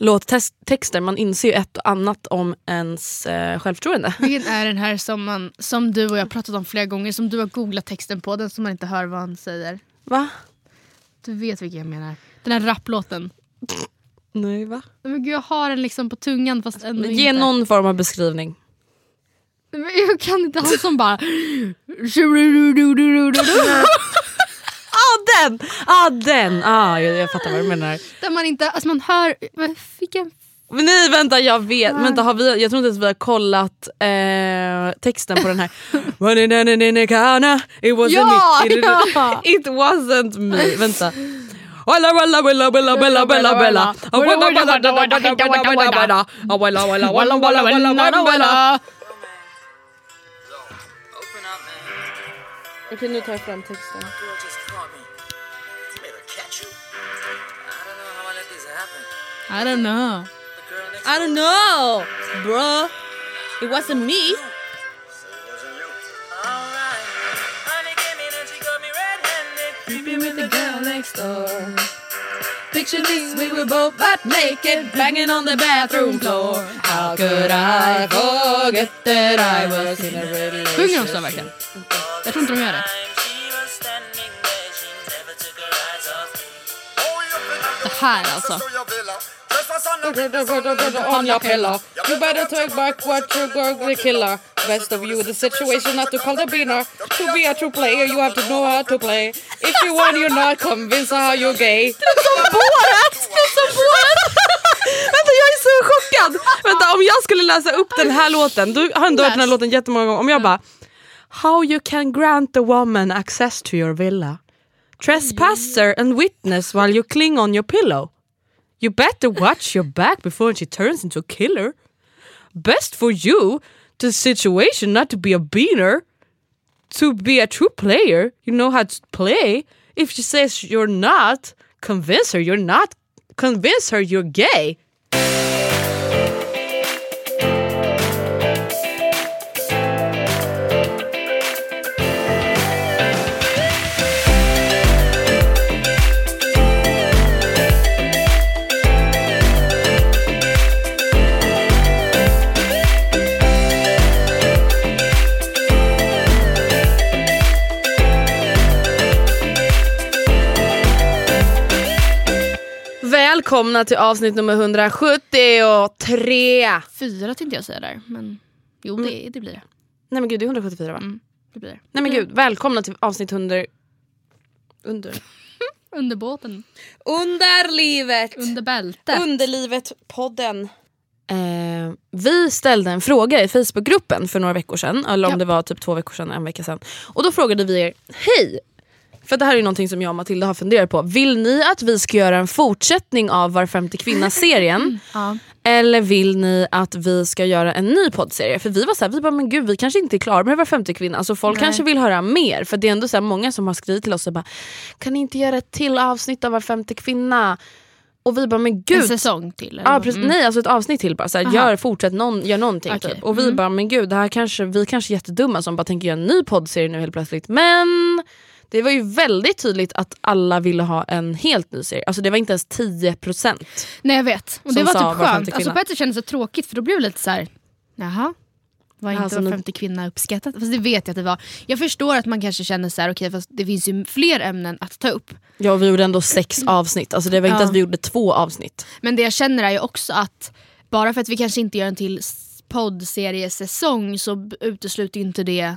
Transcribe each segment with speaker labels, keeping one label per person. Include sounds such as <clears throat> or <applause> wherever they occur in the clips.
Speaker 1: låttexter. Man inser ju ett och annat om ens eh, självförtroende. <laughs>
Speaker 2: Vilken är den här som, man, som du och jag pratat om flera gånger, som du har googlat texten på, den som man inte hör vad han säger.
Speaker 1: Va?
Speaker 2: Du vet vilken jag menar. Den här rapplåten.
Speaker 1: Nej va?
Speaker 2: Men gud, jag har den liksom på tungan fast ändå
Speaker 1: Ge
Speaker 2: inte.
Speaker 1: någon form av beskrivning.
Speaker 2: Men jag kan inte, han som bara... <laughs> <laughs>
Speaker 1: Ah den! Ah den! Ah, jag, jag fattar vad du menar.
Speaker 2: Där man inte, alltså man hör, vilken
Speaker 1: Men nej vänta jag vet, vänta, har vi, jag tror inte ens vi har kollat eh, texten på den här. It wasn't
Speaker 2: Ja,
Speaker 1: me. It,
Speaker 2: ja.
Speaker 1: it wasn't me. Vänta. Walla walla walla Walla walla walla walla walla walla walla Okej nu tar jag fram texten.
Speaker 3: I don't know. I
Speaker 2: don't know
Speaker 1: bro. It wasn't me. Picture this, we were both butt naked, banging on the bathroom floor. How could I forget that I was in a relationship?
Speaker 2: Sjunger de så verkligen? Jag tror inte de gör det. Det här alltså.
Speaker 1: On your pillow. You better take back what you going to killer. Best of you, the situation not to call the beaner. To be a true player, you have to know how to play. If you want, you're not convinced how you're gay. Det är som Borat! Det är som Borat! Vänta, jag är så chockad! Vänta, om jag skulle läsa upp den här låten, du har ändå hört den här låten jättemånga gånger. Om jag bara How you can grant a woman access to your villa. Trespasser and witness while you cling on your pillow. You better watch your back before she turns into a killer. Best for you, the situation not to be a beaner, to be a true player. You know how to play. If she says you're not, convince her you're not. Convince her you're gay. Välkomna till avsnitt nummer 173.
Speaker 2: Fyra tänkte jag säga där. Men jo, det, det blir det.
Speaker 1: Nej men gud, det är 174 va?
Speaker 2: Mm, det blir det.
Speaker 1: Nej men gud, välkomna till avsnitt 100... Under? <laughs>
Speaker 2: Under båten.
Speaker 1: Underlivet!
Speaker 2: Under bältet.
Speaker 1: Underlivet-podden. Eh, vi ställde en fråga i Facebookgruppen för några veckor sedan. Eller om
Speaker 2: Ja.
Speaker 1: det var typ två veckor sedan, en vecka sedan. Och då frågade vi er, hej! För det här är någonting som jag och Matilda har funderat på. Vill ni att vi ska göra en fortsättning av Var femte kvinna-serien? <laughs>
Speaker 2: Ja.
Speaker 1: Eller vill ni att vi ska göra en ny poddserie? För vi var såhär, vi bara men gud vi kanske inte är klara med Var femte kvinna. Alltså folk
Speaker 2: Nej.
Speaker 1: kanske vill höra mer. För det är ändå så många som har skrivit till oss och bara kan ni inte göra ett till avsnitt av Var femte kvinna? Och vi bara men
Speaker 2: En
Speaker 1: gud.
Speaker 2: säsong till?
Speaker 1: Ja,
Speaker 2: vad?
Speaker 1: precis,
Speaker 2: Mm.
Speaker 1: Nej alltså ett avsnitt till bara. Såhär, gör, fortsätt, någon, gör någonting.
Speaker 2: Okej.
Speaker 1: Typ. Och vi
Speaker 2: Mm.
Speaker 1: bara men gud det här kanske, vi kanske är jättedumma som bara tänker göra en ny poddserie nu helt plötsligt. Men det var ju väldigt tydligt att alla ville ha en helt ny serie. Alltså det var inte ens 10%.
Speaker 2: Nej jag vet. Och det var typ skönt. Alltså på ett sätt kändes det tråkigt för då blev det lite så här. jaha. Var inte
Speaker 1: Alltså,
Speaker 2: var femte kvinna uppskattat? Fast det vet jag att det var. Jag förstår att man kanske känner så här, okej fast det finns ju fler ämnen att ta upp.
Speaker 1: Ja vi gjorde ändå sex avsnitt. Alltså det var inte
Speaker 2: Ja.
Speaker 1: att vi gjorde två avsnitt.
Speaker 2: Men det jag känner är ju också att bara för att vi kanske inte gör en till poddseriesäsong så utesluter ju inte det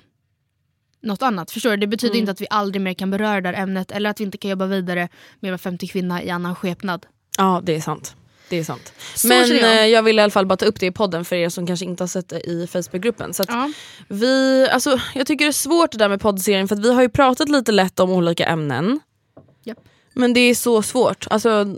Speaker 2: något annat. Förstår du? Det betyder
Speaker 1: Mm.
Speaker 2: inte att vi aldrig mer kan beröra det här ämnet eller att vi inte kan jobba vidare med Var femte kvinna i annan skepnad.
Speaker 1: Ja det är sant. Det är sant.
Speaker 2: Så
Speaker 1: Men
Speaker 2: jag.
Speaker 1: jag. jag vill i alla fall bara ta upp det i podden för er som kanske inte har sett det i Facebookgruppen. Så
Speaker 2: Ja.
Speaker 1: vi, alltså, jag tycker det är svårt det där med poddserien för att vi har ju pratat lite lätt om olika ämnen.
Speaker 2: Japp.
Speaker 1: Men det är så svårt. Alltså,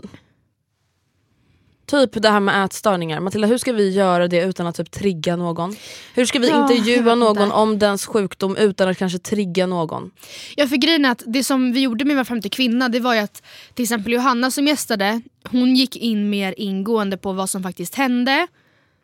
Speaker 1: typ det här med ätstörningar. Matilda hur ska vi göra det utan att typ trigga någon? Hur ska vi
Speaker 2: Ja,
Speaker 1: intervjua någon om dens sjukdom utan att kanske trigga någon?
Speaker 2: Ja för grejen är att det som vi gjorde med Var femte kvinna det var ju att till exempel Johanna som gästade hon gick in mer ingående på vad som faktiskt hände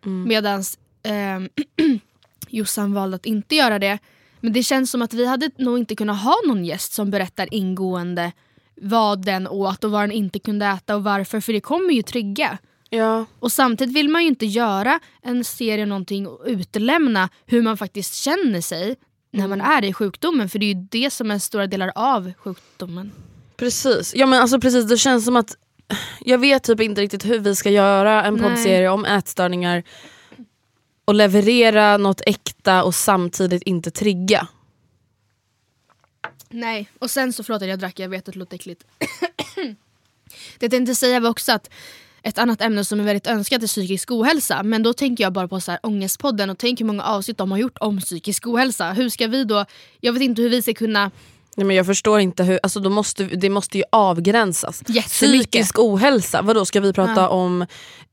Speaker 1: Mm.
Speaker 2: medans eh, <clears throat> Jossan valde att inte göra det. Men det känns som att vi hade nog inte kunnat ha någon gäst som berättar ingående vad den åt och vad den inte kunde äta och varför för det kommer ju trigga.
Speaker 1: Ja.
Speaker 2: Och samtidigt vill man ju inte göra en serie någonting och utelämna hur man faktiskt känner sig när man är i sjukdomen. För det är ju det som är stora delar av sjukdomen.
Speaker 1: Precis. Ja men alltså precis, det känns som att jag vet typ inte riktigt hur vi ska göra en
Speaker 2: Nej.
Speaker 1: poddserie om ätstörningar och leverera något äkta och samtidigt inte trigga.
Speaker 2: Nej, och sen så förlåt att jag drack, jag vet att det låter äckligt. <coughs> det jag tänkte säga var också att ett annat ämne som är väldigt önskat är psykisk ohälsa. Men då tänker jag bara på så här Ångestpodden och tänk hur många avsnitt de har gjort om psykisk ohälsa. Hur ska vi då, jag vet inte hur vi ska kunna
Speaker 1: Nej, men jag förstår inte hur, alltså då måste, det måste ju avgränsas. Psykisk ohälsa, vadå ska vi prata
Speaker 2: Ja.
Speaker 1: om,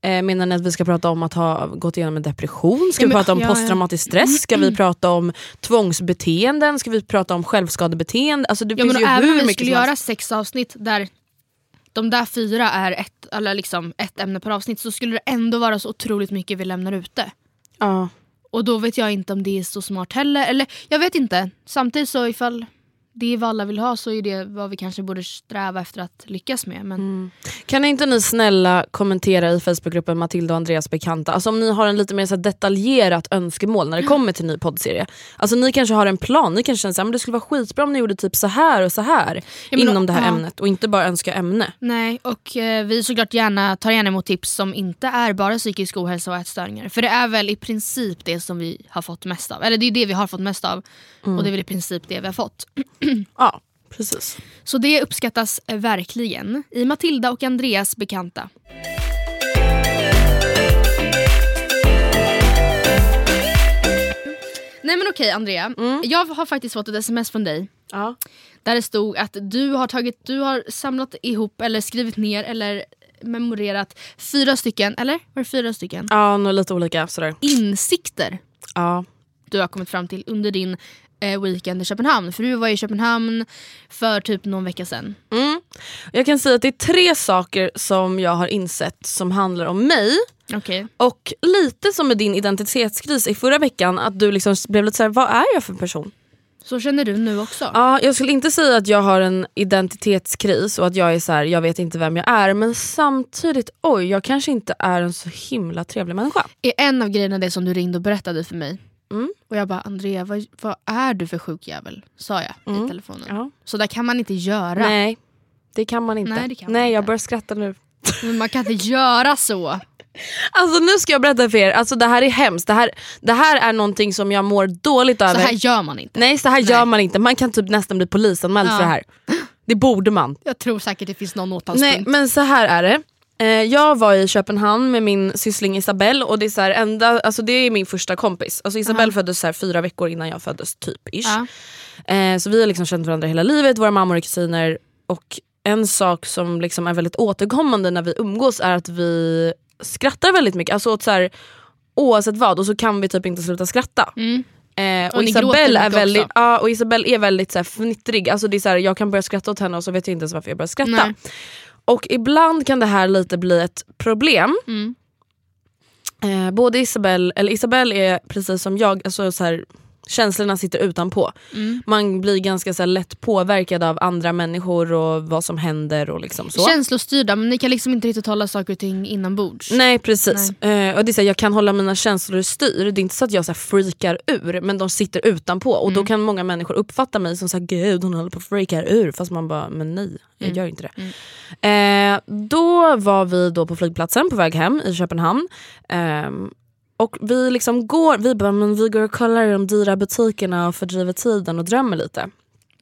Speaker 1: eh, menar ni att vi ska prata om att ha gått igenom en depression? Ska
Speaker 2: Ja,
Speaker 1: vi
Speaker 2: men-
Speaker 1: prata om
Speaker 2: ja,
Speaker 1: posttraumatisk stress? Ska vi prata om tvångsbeteenden? Ska vi prata om självskadebeteende? Alltså det
Speaker 2: Ja, men
Speaker 1: ju hur
Speaker 2: vi
Speaker 1: mycket
Speaker 2: skulle göra sex avsnitt där de där fyra är ett, eller liksom ett ämne per avsnitt så skulle det ändå vara så otroligt mycket vi lämnar ute.
Speaker 1: Ja.
Speaker 2: Och då vet jag inte om det är så smart heller. Eller jag vet inte. Samtidigt så ifall det är vad alla vill ha så är det vad vi kanske borde sträva efter att lyckas med. Men
Speaker 1: Kan inte ni snälla kommentera i Facebookgruppen Matilda och Andreas bekanta, alltså om ni har en lite mer så detaljerat önskemål när det kommer till ny poddserie. Alltså ni kanske har en plan, ni kanske känner att det skulle vara skitbra om ni gjorde typ så här och så här
Speaker 2: men
Speaker 1: inom
Speaker 2: då-
Speaker 1: det här
Speaker 2: ja.
Speaker 1: ämnet och inte bara önska ämne.
Speaker 2: Nej, och eh, vi såklart gärna tar gärna emot tips som inte är bara psykisk ohälsa och ätstörningar. För det är väl i princip det som vi har fått mest av. Eller det är det vi har fått mest av. Och det är väl i princip det vi har fått. <clears throat>
Speaker 1: Ja, precis.
Speaker 2: Så det uppskattas eh, verkligen i Matilda och Andreas bekanta. Nej men okej Andrea, jag har faktiskt fått ett sms från dig
Speaker 1: Ja.
Speaker 2: där det stod att du har, tagit, du har samlat ihop eller skrivit ner eller memorerat fyra stycken, eller? Var det fyra stycken?
Speaker 1: Ja, nog lite olika sådär.
Speaker 2: Insikter
Speaker 1: Ja.
Speaker 2: du har kommit fram till under din eh, weekend i Köpenhamn. För du var i Köpenhamn för typ någon vecka sedan.
Speaker 1: Mm. Jag kan säga att det är tre saker som jag har insett som handlar om mig
Speaker 2: Okej.
Speaker 1: och lite som med din identitetskris i förra veckan att du liksom blev lite såhär, vad är jag för person?
Speaker 2: Så känner du nu också?
Speaker 1: Ja, jag skulle inte säga att jag har en identitetskris och att jag är så här, jag vet inte vem jag är men samtidigt, oj jag kanske inte är en så himla trevlig människa.
Speaker 2: Är en av grejerna det som du ringde och berättade för mig?
Speaker 1: Mm.
Speaker 2: Och jag bara, Andrea vad, vad är du för sjukjävel? Sa jag i telefonen.
Speaker 1: Ja.
Speaker 2: Så där kan man inte göra.
Speaker 1: Nej, det kan man inte.
Speaker 2: Nej, det kan
Speaker 1: Nej jag
Speaker 2: inte.
Speaker 1: börjar skratta nu.
Speaker 2: Men man kan inte göra så. <laughs>
Speaker 1: Alltså nu ska jag berätta för er, alltså, det här är hemskt. Det här, det här är någonting som jag mår dåligt
Speaker 2: Så
Speaker 1: över.
Speaker 2: här gör man inte.
Speaker 1: Nej så här
Speaker 2: Nej.
Speaker 1: gör man inte, man kan typ nästan bli polisanmäld
Speaker 2: Ja.
Speaker 1: för det här. Det borde man.
Speaker 2: Jag tror säkert det finns någon
Speaker 1: Nej
Speaker 2: åtalspunkt.
Speaker 1: men så här är det. Eh, jag var i Köpenhamn med min syssling Isabelle och det är, så här enda, alltså det är min första kompis. Alltså Isabelle föddes så här fyra veckor innan jag föddes typ. Ish.
Speaker 2: Ja.
Speaker 1: Eh, så vi har liksom känt varandra hela livet, våra mammor är kusiner. Och en sak som liksom är väldigt återkommande när vi umgås är att vi skrattar väldigt mycket. Alltså åt så här, oavsett vad och så kan vi typ inte sluta skratta.
Speaker 2: Mm.
Speaker 1: Eh, och,
Speaker 2: Och
Speaker 1: Isabelle är väldigt, ja, och Isabelle är väldigt så här, fnittrig. Alltså det är så här, jag kan börja skratta åt henne och så vet jag inte ens varför jag börjar skratta.
Speaker 2: Nej.
Speaker 1: Och ibland kan det här lite bli ett problem.
Speaker 2: Mm.
Speaker 1: Eh, både Isabelle, eller Isabelle är precis som jag, alltså så här, känslorna sitter utanpå.
Speaker 2: Mm.
Speaker 1: Man blir ganska så lätt påverkad av andra människor och vad som händer och liksom så.
Speaker 2: Känslostyrda men ni kan liksom inte riktigt hålla saker och ting inombords.
Speaker 1: Nej precis. Eh, och det är så här, jag kan hålla mina känslor i styr. Det är inte så att jag så här, freakar ur men de sitter utanpå och
Speaker 2: Mm.
Speaker 1: då kan många människor uppfatta mig som så här, gud hon håller på att freakar ur fast man bara men nej jag
Speaker 2: Mm.
Speaker 1: gör inte det. Eh, då var vi då på flygplatsen på väg hem i Köpenhamn. Ehm, och vi liksom går, vi bara men vi går och kollar i de dyra butikerna och fördriver tiden och drömmer lite.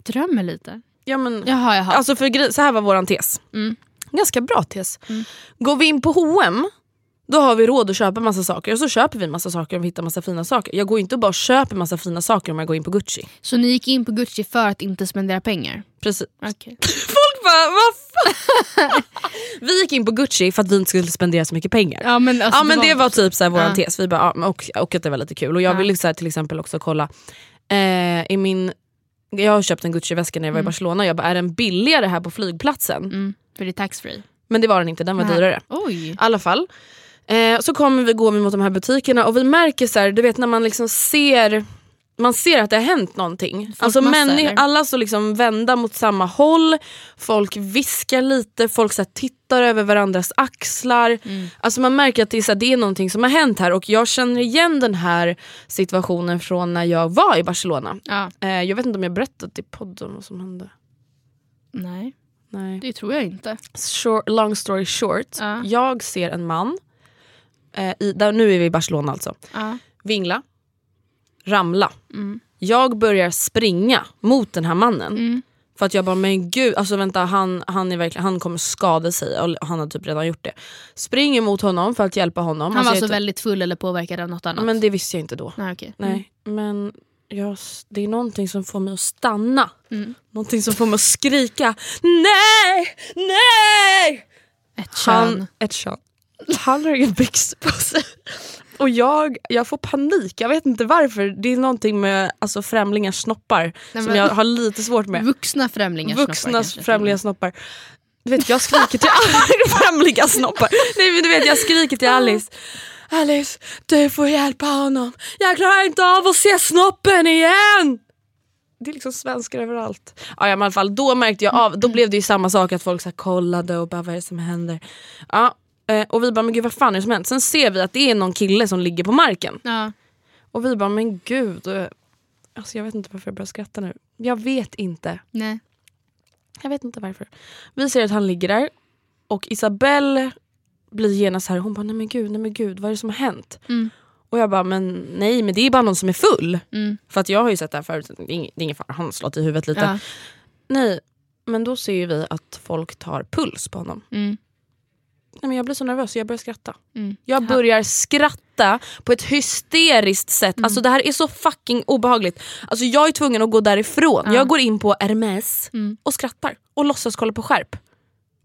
Speaker 2: Drömmer lite.
Speaker 1: Ja, men,
Speaker 2: Jaha, jaha.
Speaker 1: Alltså för så här var våran tes.
Speaker 2: Mm.
Speaker 1: Ganska bra tes. Går vi in på H&M då har vi råd att köpa massa saker och så köper vi massa saker om vi hittar massa fina saker. Jag går inte och bara köper massa fina saker om jag går in på Gucci.
Speaker 2: Så ni gick in på Gucci för att inte spendera pengar?
Speaker 1: Precis.
Speaker 2: Okej. <laughs>
Speaker 1: Bara vad fan? <laughs> vi gick in på Gucci för att vi inte skulle spendera så mycket pengar.
Speaker 2: Ja men, alltså,
Speaker 1: ja men det var typ så här våran
Speaker 2: Ja.
Speaker 1: tes, vi bara, ja, och, och att det var lite kul. Och jag
Speaker 2: Ja.
Speaker 1: ville så här, till exempel också kolla, eh, i min, jag har köpt en Gucci-väska när jag var i Barcelona, jag bara är den billigare här på flygplatsen?
Speaker 2: Mm, för det är taxfree.
Speaker 1: Men det var den inte, den var
Speaker 2: Nej.
Speaker 1: dyrare.
Speaker 2: Oj.
Speaker 1: I alla fall. Eh, så kommer vi gå mot de här butikerna och vi märker så här, du vet när man liksom ser man ser att det har hänt någonting. Alltså
Speaker 2: Folkmassa,
Speaker 1: männi-
Speaker 2: eller?
Speaker 1: alla står liksom vända mot samma håll, folk viskar lite, folk så tittar över varandras axlar.
Speaker 2: Mm.
Speaker 1: Alltså man märker att det är, så det är någonting som har hänt här och jag känner igen den här situationen från när jag var i Barcelona.
Speaker 2: Ja.
Speaker 1: Eh, jag vet inte om jag berättat i podden vad som hände.
Speaker 2: Nej,
Speaker 1: Nej.
Speaker 2: det tror jag inte.
Speaker 1: Short, long story short,
Speaker 2: Ja.
Speaker 1: jag ser en man, eh, i, där, nu är vi i Barcelona alltså,
Speaker 2: Ja.
Speaker 1: vingla, ramla.
Speaker 2: Mm.
Speaker 1: Jag börjar springa mot den här mannen.
Speaker 2: Mm.
Speaker 1: För att jag bara, men gud, alltså vänta han, han, är verkligen, han kommer skada sig och han har typ redan gjort det. Springer mot honom för att hjälpa honom.
Speaker 2: Han
Speaker 1: Alltså,
Speaker 2: var
Speaker 1: jag
Speaker 2: så
Speaker 1: inte-
Speaker 2: väldigt full eller påverkad av något annat?
Speaker 1: Men det visste jag inte då.
Speaker 2: Nej, okej.
Speaker 1: Nej, men jag, det är någonting som får mig att stanna.
Speaker 2: Mm.
Speaker 1: Någonting som får mig att skrika nej, nej!
Speaker 2: Ett kön.
Speaker 1: Han, ett kön. Han har inga byxor på sig. Och jag, jag får panik, jag vet inte varför. Det är någonting med alltså, främlingars snoppar
Speaker 2: Nej,
Speaker 1: som jag har lite svårt med.
Speaker 2: Vuxna främlingars
Speaker 1: Vuxna
Speaker 2: snoppar kanske.
Speaker 1: främlingar snoppar. Du vet jag skriker till alla <laughs> främlingar snoppar. Nej men du vet jag skriker till Alice. Alice, du får hjälpa honom. Jag klarar inte av att se snoppen igen. Det är liksom svenskar överallt. Ja, ja, men i alla fall, då märkte jag av, då blev det ju samma sak att folk så kollade och bara vad är det som händer. Ja, eh, och vi bara men gud vad fan är det som hänt? Sen ser vi att det är någon kille som ligger på marken.
Speaker 2: Ja.
Speaker 1: Och vi bara men gud. Alltså jag vet inte varför jag börjar skratta nu. Jag vet inte.
Speaker 2: Nej.
Speaker 1: Jag vet inte varför. Vi ser att han ligger där och Isabelle blir genast här, hon bara nej men gud, nej men gud vad är det som har hänt?
Speaker 2: Mm.
Speaker 1: Och jag bara men nej men det är bara någon som är full.
Speaker 2: Mm.
Speaker 1: För att jag har ju sett det här förut, det är ingen fara, han slått i huvudet lite.
Speaker 2: Ja.
Speaker 1: Nej, men då ser vi att folk tar puls på honom.
Speaker 2: Mm.
Speaker 1: Nej, men jag blir så nervös jag börjar skratta.
Speaker 2: Mm.
Speaker 1: Jag börjar skratta på ett hysteriskt sätt.
Speaker 2: Mm.
Speaker 1: Alltså det här är så fucking obehagligt. Alltså jag är tvungen att gå därifrån.
Speaker 2: Ja.
Speaker 1: Jag går in på Hermes
Speaker 2: Mm.
Speaker 1: och skrattar och låtsas kolla på skärp.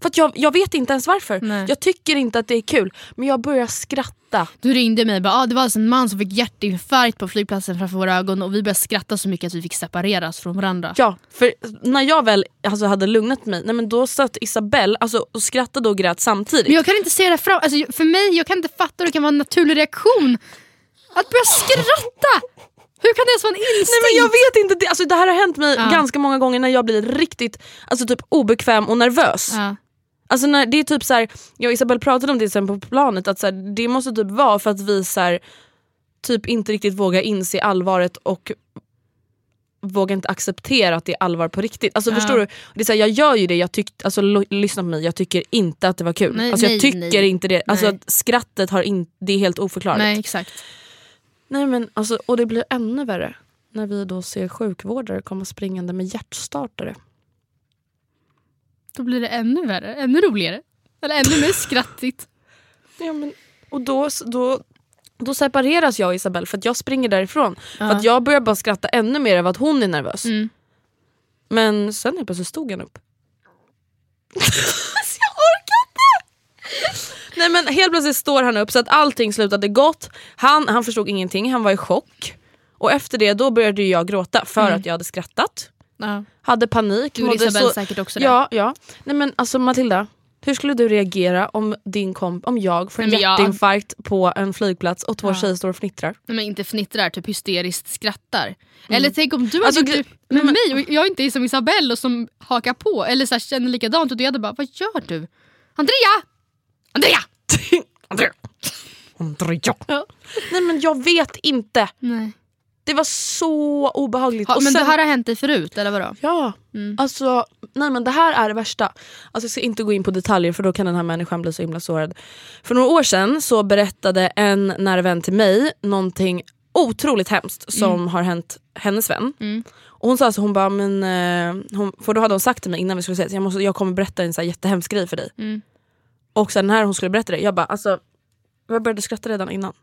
Speaker 1: För jag, jag vet inte ens varför.
Speaker 2: Nej.
Speaker 1: Jag tycker inte att det är kul. Men jag börjar skratta.
Speaker 2: Du ringde mig och bara, ah, det var alltså en man som fick hjärtinfarkt på flygplatsen framför våra ögon och vi började skratta så mycket att vi fick separeras från varandra.
Speaker 1: Ja, för när jag väl alltså, hade lugnat mig, nej, men då satt Isabelle alltså, och skrattade och grät samtidigt.
Speaker 2: Men jag kan inte se det fram... Alltså, för mig, jag kan inte fatta hur det kan vara en naturlig reaktion. Att börja skratta! Hur kan det ens vara en instinkt?
Speaker 1: Nej men jag vet inte, det, alltså, det här har hänt mig
Speaker 2: Ja.
Speaker 1: ganska många gånger när jag blir riktigt alltså, typ obekväm och nervös.
Speaker 2: Ja.
Speaker 1: Alltså när, det är typ så här, jag och Isabelle pratade om det sen på planet, att så här, det måste typ vara för att vi så här, typ inte riktigt vågar inse allvaret och vågar inte acceptera att det är allvar på riktigt. Alltså
Speaker 2: Ja.
Speaker 1: förstår du? Det är så här, jag gör ju det, jag tyck, alltså, lyssna på mig, jag tycker inte att det var kul.
Speaker 2: Nej,
Speaker 1: alltså, jag
Speaker 2: nej,
Speaker 1: tycker
Speaker 2: nej.
Speaker 1: inte det. Alltså, skrattet har in, det är helt oförklarligt.
Speaker 2: Nej exakt.
Speaker 1: Nej, men alltså, och det blir ännu värre när vi då ser sjukvårdare komma springande med hjärtstartare.
Speaker 2: Då blir det ännu värre, ännu roligare. Eller ännu mer <laughs> skrattigt.
Speaker 1: Ja, men, och då, då, då separeras jag och Isabelle för att jag springer därifrån. För
Speaker 2: Ja.
Speaker 1: att jag börjar bara skratta ännu mer över att hon är nervös.
Speaker 2: Mm.
Speaker 1: Men sen helt plötsligt stod han upp. <laughs> jag orkar inte! <laughs> Nej men helt plötsligt står han upp så att allting slutade gott. Han, han förstod ingenting, han var i chock. Och efter det då började jag gråta för att jag hade skrattat.
Speaker 2: Ja.
Speaker 1: Hade panik.
Speaker 2: Du
Speaker 1: mådde
Speaker 2: Isabelle säkert också det.
Speaker 1: Ja, ja. Nej men alltså Matilda, hur skulle du reagera om, din komp om jag får en
Speaker 2: Nej, men jag-
Speaker 1: hjärtinfarkt på en flygplats och två
Speaker 2: Ja.
Speaker 1: tjejer står och fnittrar?
Speaker 2: Nej, men inte fnittrar, typ hysteriskt skrattar. Eller tänk om du hade
Speaker 1: Alltså,
Speaker 2: det med
Speaker 1: men-
Speaker 2: mig och jag inte är som Isabelle och som hakar på eller så här, känner likadant och jag hade bara vad gör du? Andrea! Andrea! <laughs>
Speaker 1: Andrea! Andrea! Nej men jag vet inte.
Speaker 2: Nej.
Speaker 1: Det var så obehagligt.
Speaker 2: Ha, men
Speaker 1: sen,
Speaker 2: det här har hänt dig förut eller vadå?
Speaker 1: Ja,
Speaker 2: Mm.
Speaker 1: alltså nej men det här är det värsta. Alltså, jag ska inte gå in på detaljer för då kan den här människan bli så himla sårad. För några år sedan så berättade en nära vän till mig någonting otroligt hemskt som har hänt hennes vän.
Speaker 2: Mm.
Speaker 1: Och hon sa så hon bara, men, eh, hon, för då hade hon sagt till mig innan vi skulle ses, jag, måste, jag kommer berätta en så här jättehemsk grej för dig.
Speaker 2: Mm.
Speaker 1: Och sen när hon skulle berätta det, jag bara alltså, jag började skratta redan innan.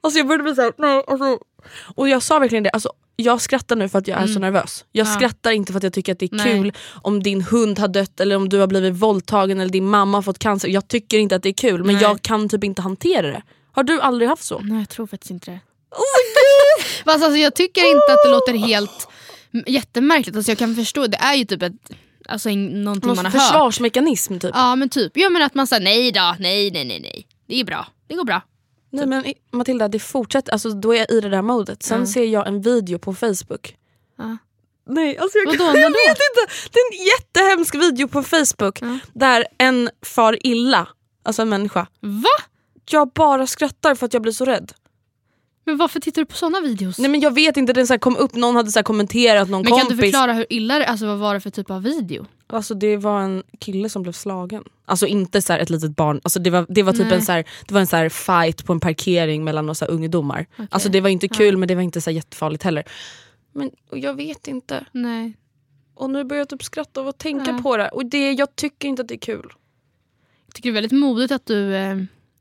Speaker 1: Alltså jag började bli såhär, nej alltså. Och jag sa verkligen det, alltså, jag skrattar nu för att jag är så nervös. Jag
Speaker 2: Ja.
Speaker 1: skrattar inte för att jag tycker att det är
Speaker 2: Nej.
Speaker 1: kul om din hund har dött eller om du har blivit våldtagen eller din mamma har fått cancer. Jag tycker inte att det är kul men
Speaker 2: Nej.
Speaker 1: jag kan typ inte hantera det. Har du aldrig haft så?
Speaker 2: Nej jag tror faktiskt inte det. <laughs> Fast alltså, jag tycker inte att det låter helt m- jättemärkligt. Alltså, jag kan förstå, det är ju typ ett, alltså, en- någonting
Speaker 1: Någon
Speaker 2: man har hört.
Speaker 1: försvarsmekanism typ.
Speaker 2: Ja men typ, ja, men att man säger nej då, nej nej nej nej. Det är bra, det går bra.
Speaker 1: Nej men i- Matilda det fortsätter, alltså, då är jag i det där modet. Sen
Speaker 2: Ja.
Speaker 1: ser jag en video på Facebook.
Speaker 2: Ja.
Speaker 1: Nej alltså jag,
Speaker 2: Vadå, <laughs>
Speaker 1: jag vet inte. Det är en jättehemsk video på Facebook
Speaker 2: Ja.
Speaker 1: där en far illa, alltså en människa.
Speaker 2: Va?
Speaker 1: Jag bara skrattar för att jag blir så rädd.
Speaker 2: Men varför tittar du på såna videos?
Speaker 1: Nej men jag vet inte, den så kom upp, någon hade så här kommenterat någon
Speaker 2: men
Speaker 1: kompis.
Speaker 2: kan du förklara hur illa det alltså vad var det för typ av video?
Speaker 1: Alltså det var en kille som blev slagen. Alltså inte så ett litet barn, alltså det var, det var typ
Speaker 2: Nej.
Speaker 1: en, så det var en så här fight på en parkering mellan några så ungdomar. Alltså det var inte kul men det var inte så jättefarligt heller. Men jag vet inte.
Speaker 2: Nej.
Speaker 1: Och nu börjar jag typ skratta av att tänka
Speaker 2: Ja.
Speaker 1: på det. Och det, jag tycker inte att det är kul.
Speaker 2: Jag tycker det är väldigt modigt att du eh,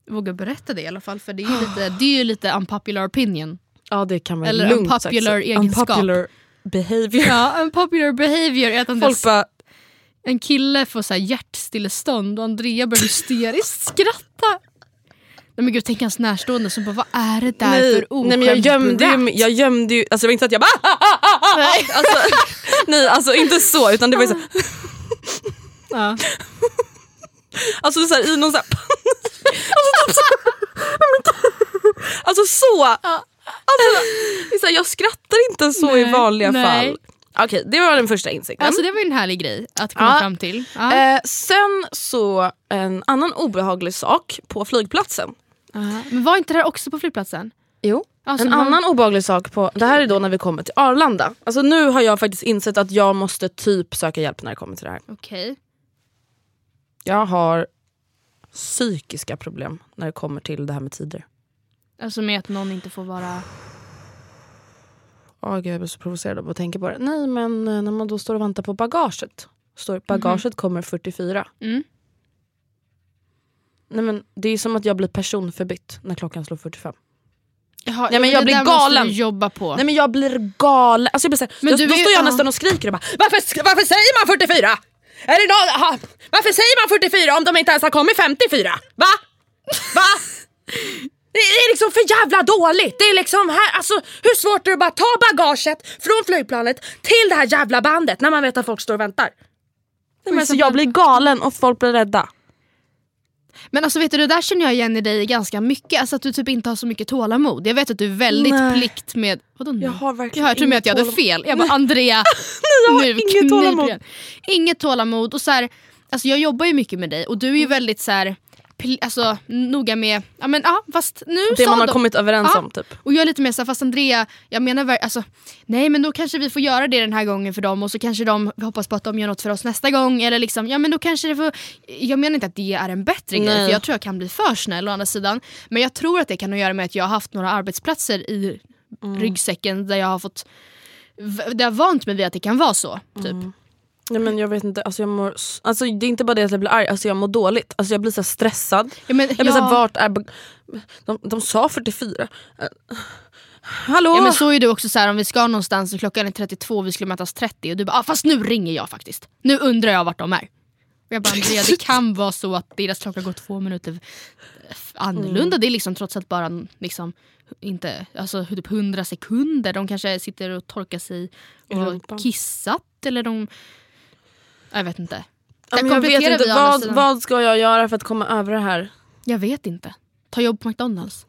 Speaker 2: vågar berätta det i alla fall för det är ju lite, det är ju lite unpopular opinion.
Speaker 1: Ja det kan man
Speaker 2: Eller
Speaker 1: lugnt
Speaker 2: unpopular
Speaker 1: säga.
Speaker 2: egenskap.
Speaker 1: Unpopular behavior.
Speaker 2: Ja, unpopular behavior är att en,
Speaker 1: Folk bara,
Speaker 2: en kille får så här hjärtstillestånd och Andrea börjar hysteriskt skratta. Nej men gud, tänk hans närstående som bara vad är det där
Speaker 1: nej,
Speaker 2: för
Speaker 1: nej men jag
Speaker 2: oskämt
Speaker 1: gömde, ju, jag gömde ju, alltså det var inte så att jag bara ah, ah, ah, ah,
Speaker 2: Nej.
Speaker 1: Alltså, <laughs> nej alltså inte så utan det var ju så
Speaker 2: Ja. <laughs>
Speaker 1: Alltså så här, i någon så här alltså, typ så, alltså så! Alltså, det är så här, jag skrattar inte så i
Speaker 2: Nej,
Speaker 1: vanliga
Speaker 2: nej.
Speaker 1: fall. Okej, det var den första insikten.
Speaker 2: Alltså det var en härlig grej att komma
Speaker 1: Ja.
Speaker 2: fram till. Ja.
Speaker 1: eh, sen så en annan obehaglig sak på flygplatsen.
Speaker 2: Ja. Men var inte det här också på flygplatsen?
Speaker 1: Jo.
Speaker 2: Alltså,
Speaker 1: en
Speaker 2: man-
Speaker 1: annan obehaglig sak, på, det här är då när vi kommer till Arlanda. Alltså nu har jag faktiskt insett att jag måste typ söka hjälp när det kommer till det här.
Speaker 2: Okej.
Speaker 1: Jag har psykiska problem när det kommer till det här med tider.
Speaker 2: Alltså med att någon inte får vara...
Speaker 1: Åh, gud, jag blir så provocerad av att tänka på det. Nej men eh, när man då står och väntar på bagaget. Står, bagaget kommer 44.
Speaker 2: Mm.
Speaker 1: Nej, men det är som att jag blir personförbytt när klockan slår 45.
Speaker 2: Jaha,
Speaker 1: Nej, men jag blir galen.
Speaker 2: jobba på.
Speaker 1: Nej men jag blir galen. Alltså, jag blir så här,
Speaker 2: Men
Speaker 1: då,
Speaker 2: du
Speaker 1: då står jag
Speaker 2: ja.
Speaker 1: nästan och skriker och bara varför, varför säger man 44? Är det någon, aha, varför säger man 44 om de inte ens har kommit 54? Va? Va? <laughs> Det är liksom för jävla dåligt. Det är liksom här, alltså, hur svårt är det att bara ta bagaget från flygplanet till det här jävla bandet när man vet att folk står och väntar? Nej, men alltså, jag blir galen och folk blir rädda.
Speaker 2: Men alltså vet du, det där känner jag igen i dig ganska mycket. Alltså att du typ inte har så mycket tålamod. Jag vet att du är väldigt
Speaker 1: Nej.
Speaker 2: plikt med... Vadå nu?
Speaker 1: Jag har verkligen
Speaker 2: jag tror med att jag hade fel. Jag bara Andrea, <laughs>
Speaker 1: jag har
Speaker 2: nu
Speaker 1: inget tålamod.
Speaker 2: igen. Inget tålamod. Och så här, alltså jag jobbar ju mycket med dig och du är ju
Speaker 1: Mm.
Speaker 2: väldigt så här, alltså, noga med... Ja men ja, fast nu
Speaker 1: Det
Speaker 2: sa
Speaker 1: man har
Speaker 2: de-
Speaker 1: kommit överens
Speaker 2: Ja.
Speaker 1: om typ.
Speaker 2: Och jag är lite mer såhär, fast Andrea, jag menar alltså, nej men då kanske vi får göra det den här gången för dem och så kanske de hoppas på att de gör något för oss nästa gång. Eller liksom, ja men då kanske det får... Jag menar inte att det är en bättre grej för jag tror jag kan bli för snäll å andra sidan. Men jag tror att det kan ha att göra med att jag har haft några arbetsplatser i
Speaker 1: Mm.
Speaker 2: ryggsäcken där jag har fått... Där jag har vant mig vid att det kan vara så. Typ.
Speaker 1: Mm. Nej, men jag vet inte, alltså, jag mår, alltså, det är inte bara det att jag blir arg, alltså, jag mår dåligt. Alltså, jag blir så stressad.
Speaker 2: Ja, men,
Speaker 1: Jag blir
Speaker 2: ja,
Speaker 1: så här, vart är... De, de sa 44. Eh, Hallå?
Speaker 2: ja, men så är du också så här, om vi ska någonstans och klockan är 32 och vi skulle mötas 30 och du bara ah, fast nu ringer jag faktiskt. Nu undrar jag vart de är. Och jag bara Andrea det kan <laughs> vara så att deras klocka går två minuter annorlunda.
Speaker 1: Mm.
Speaker 2: Det är liksom trots allt bara liksom, inte, alltså, typ 100 sekunder. De kanske sitter och torkar sig och har kissat eller de... Jag vet inte. Där
Speaker 1: men jag vet inte,
Speaker 2: vi
Speaker 1: vad,
Speaker 2: sidan.
Speaker 1: vad ska jag göra för att komma över det här?
Speaker 2: Jag vet inte. Ta jobb på McDonalds.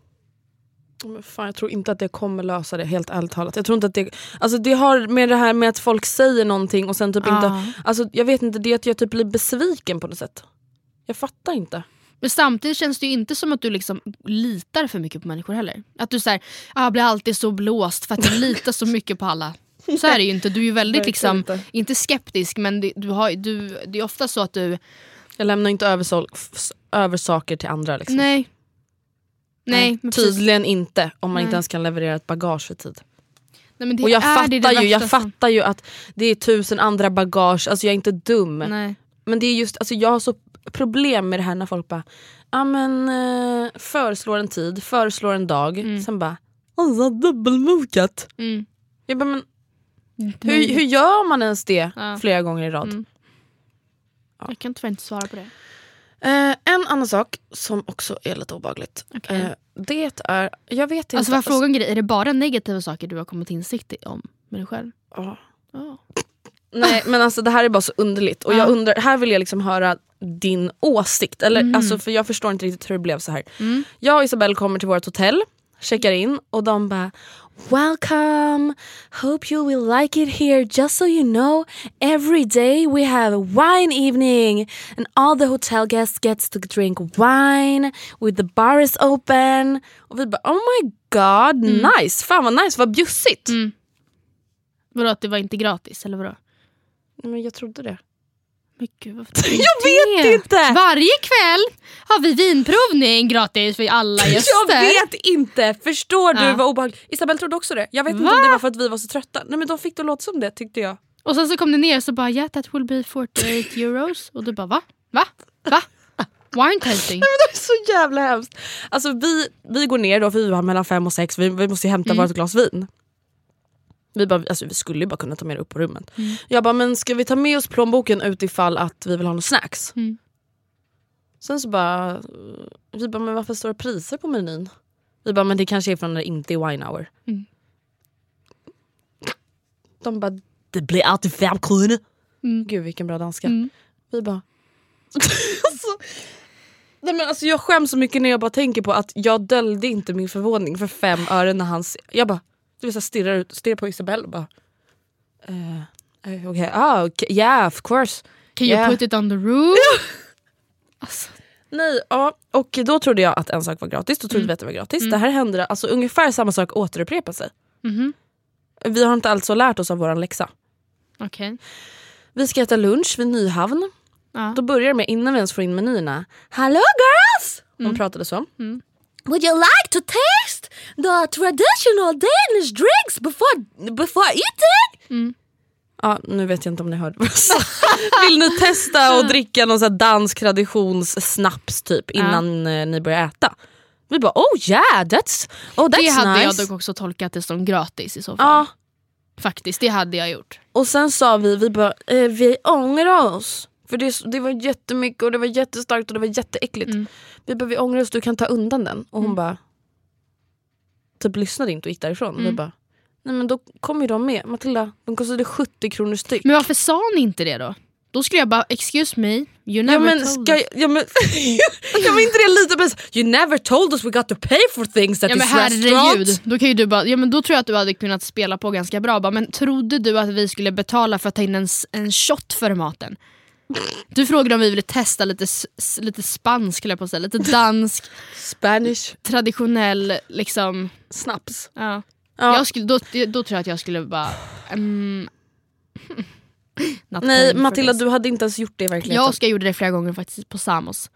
Speaker 1: Men fan, jag tror inte att det kommer lösa det, helt ärligt talat. Jag tror inte att det, alltså det har med det här med att folk säger någonting och sen typ inte...
Speaker 2: Ja.
Speaker 1: Alltså, jag vet inte, det är att jag typ blir besviken på något sätt. Jag fattar inte.
Speaker 2: Men samtidigt känns det ju inte som att du liksom litar för mycket på människor heller. Att du säger ah, blir alltid så blåst för att du litar så mycket på alla. Så är det ju inte. Du är ju väldigt liksom,
Speaker 1: inte.
Speaker 2: inte. skeptisk men det, du har, du, det är ofta så att du,
Speaker 1: Jag lämnar inte över, över saker till andra. Liksom.
Speaker 2: nej. Nej, precis.
Speaker 1: Tydligen inte, om man
Speaker 2: Nej.
Speaker 1: inte ens kan leverera ett bagage i tid.
Speaker 2: nej men det
Speaker 1: Och jag fattar,
Speaker 2: det, det
Speaker 1: ju, jag fattar ju att det är tusen andra bagage, alltså jag är inte dum.
Speaker 2: Nej.
Speaker 1: Men det är just, alltså jag har så problem med det här när folk bara ja men eh, föreslår en tid, föreslår en dag, sen bara alltså dubbelbokat.
Speaker 2: Mm.
Speaker 1: Jag bara, men hur, hur gör man ens det
Speaker 2: Ja.
Speaker 1: flera gånger i rad?
Speaker 2: Mm. Jag kan tyvärr inte svara på det.
Speaker 1: Eh, en annan sak som också är lite obagligt.
Speaker 2: Okej.
Speaker 1: Eh, det är, jag vet inte.
Speaker 2: Alltså var frågan är det bara negativa saker du har kommit insikt i om med dig själv?
Speaker 1: Ja.
Speaker 2: Ja.
Speaker 1: Nej men alltså det här är bara så underligt och
Speaker 2: Ja.
Speaker 1: jag undrar, här vill jag liksom höra din åsikt. Eller,
Speaker 2: Mhm.
Speaker 1: alltså, för jag förstår inte riktigt hur det blev så här.
Speaker 2: Mm.
Speaker 1: Jag och Isabelle kommer till vårt hotell, checkar in och de bara Welcome, hope you will like it here. Just so you know, every day we have a wine evening and all the hotel guests gets to drink wine with the bar is open. Och vi bara oh my god, nice, fan vad nice, vad bjussigt.
Speaker 2: Mm. Vadå att det var inte gratis eller vadå?
Speaker 1: Nej, Men jag trodde det.
Speaker 2: Men gud, varför <laughs>
Speaker 1: Jag vet inte!
Speaker 2: Varje kväll har vi vinprovning gratis för alla <laughs> gäster.
Speaker 1: Jag vet inte! Förstår du
Speaker 2: Ja.
Speaker 1: vad obehagligt? Isabelle trodde också det. Jag vet inte
Speaker 2: Va?
Speaker 1: om det var för att vi var så trötta. Nej men de fick det låta som det tyckte jag.
Speaker 2: Och sen så kom det ner och så bara yeah that will be 48 <laughs> euros. Och du bara va? Va? Va? Wine tasting?
Speaker 1: Det är så jävla hemskt. Alltså vi, vi går ner då för vi var mellan fem och sex, vi, vi måste hämta
Speaker 2: Mm.
Speaker 1: vårt glas vin. Vi, bara, alltså, vi skulle ju bara kunna ta med det upp på rummet.
Speaker 2: Mm.
Speaker 1: Jag bara, men ska vi ta med oss plånboken utifall att vi vill ha några snacks?
Speaker 2: Mm.
Speaker 1: Sen så bara, vi bara, men varför står det priser på menyn? Vi bara, men det kanske är från när det inte är wine hour.
Speaker 2: Mm.
Speaker 1: De bara, det blir alltid fem kronor.
Speaker 2: Mm.
Speaker 1: Gud vilken bra danska.
Speaker 2: Mm.
Speaker 1: Vi bara... <laughs> alltså, nej men alltså jag skäms så mycket när jag bara tänker på att jag döljde inte min förvåning för fem öre när han... Jag bara du så här stirrar, ut, stirrar på Isabelle och bara... Uh, Okej, okay. ah, okay. yeah of course.
Speaker 2: Can you
Speaker 1: Yeah.
Speaker 2: put it on the roof? <laughs> Alltså,
Speaker 1: Nej, ja, och då trodde jag att en sak var gratis, då trodde vi att det var gratis. Det här hände, alltså ungefär samma sak återupprepar sig.
Speaker 2: mhm.
Speaker 1: Vi har inte alltså lärt oss av våran läxa.
Speaker 2: Okej.
Speaker 1: Vi ska äta lunch vid Nyhavn.
Speaker 2: Ja.
Speaker 1: Då börjar det med, innan vi ens får in menyerna, Hello girls! Hon pratade så.
Speaker 2: Mm.
Speaker 1: Would you like to taste the traditional Danish drinks before, before eating?
Speaker 2: Mm.
Speaker 1: Ja, nu vet jag inte om ni hörde vad jag sa. <laughs> Vill ni testa att dricka någon sån här dansk traditionssnaps typ innan eh, ni börjar äta? Vi bara oh yeah that's, oh that's
Speaker 2: Det hade
Speaker 1: nice.
Speaker 2: jag dock också tolkat det som gratis i så fall.
Speaker 1: ja,
Speaker 2: Faktiskt, det hade jag gjort.
Speaker 1: och sen sa vi, vi bara eh, vi ångrar oss. För det, det var jättemycket och det var jättestarkt och det var jätteäckligt.
Speaker 2: Mm.
Speaker 1: Vi bara vi ångrar oss, du kan ta undan den. Och hon bara typ lyssnade inte och gick därifrån.
Speaker 2: Mm.
Speaker 1: Vi bara nej men då kommer ju de med. Matilda, de kostade 70 kronor styck.
Speaker 2: Men varför sa ni inte det då? Då skulle jag bara excuse me, you
Speaker 1: Ja
Speaker 2: never
Speaker 1: men,
Speaker 2: told us.
Speaker 1: jag- ja, men, <laughs> ja, men inte det lite bäst? You never told us we got to pay for things at
Speaker 2: Ja men
Speaker 1: this
Speaker 2: herregud,
Speaker 1: restaurant.
Speaker 2: då, kan ju du bara, ja, men då tror jag att du hade kunnat spela på ganska bra. Bara, men trodde du att vi skulle betala för att ta in en, en shot för maten? Du frågade om vi ville testa lite, lite spansk, eller på att säga, lite dansk,
Speaker 1: Spanish
Speaker 2: traditionell liksom.
Speaker 1: snaps.
Speaker 2: Ja.
Speaker 1: Ja.
Speaker 2: Jag skulle, då, då tror jag att jag skulle bara... <laughs> Um,
Speaker 1: Nej Matilda du hade inte ens gjort det i verkligheten.
Speaker 2: Jag och Oskar gjorde det flera gånger faktiskt på Samos.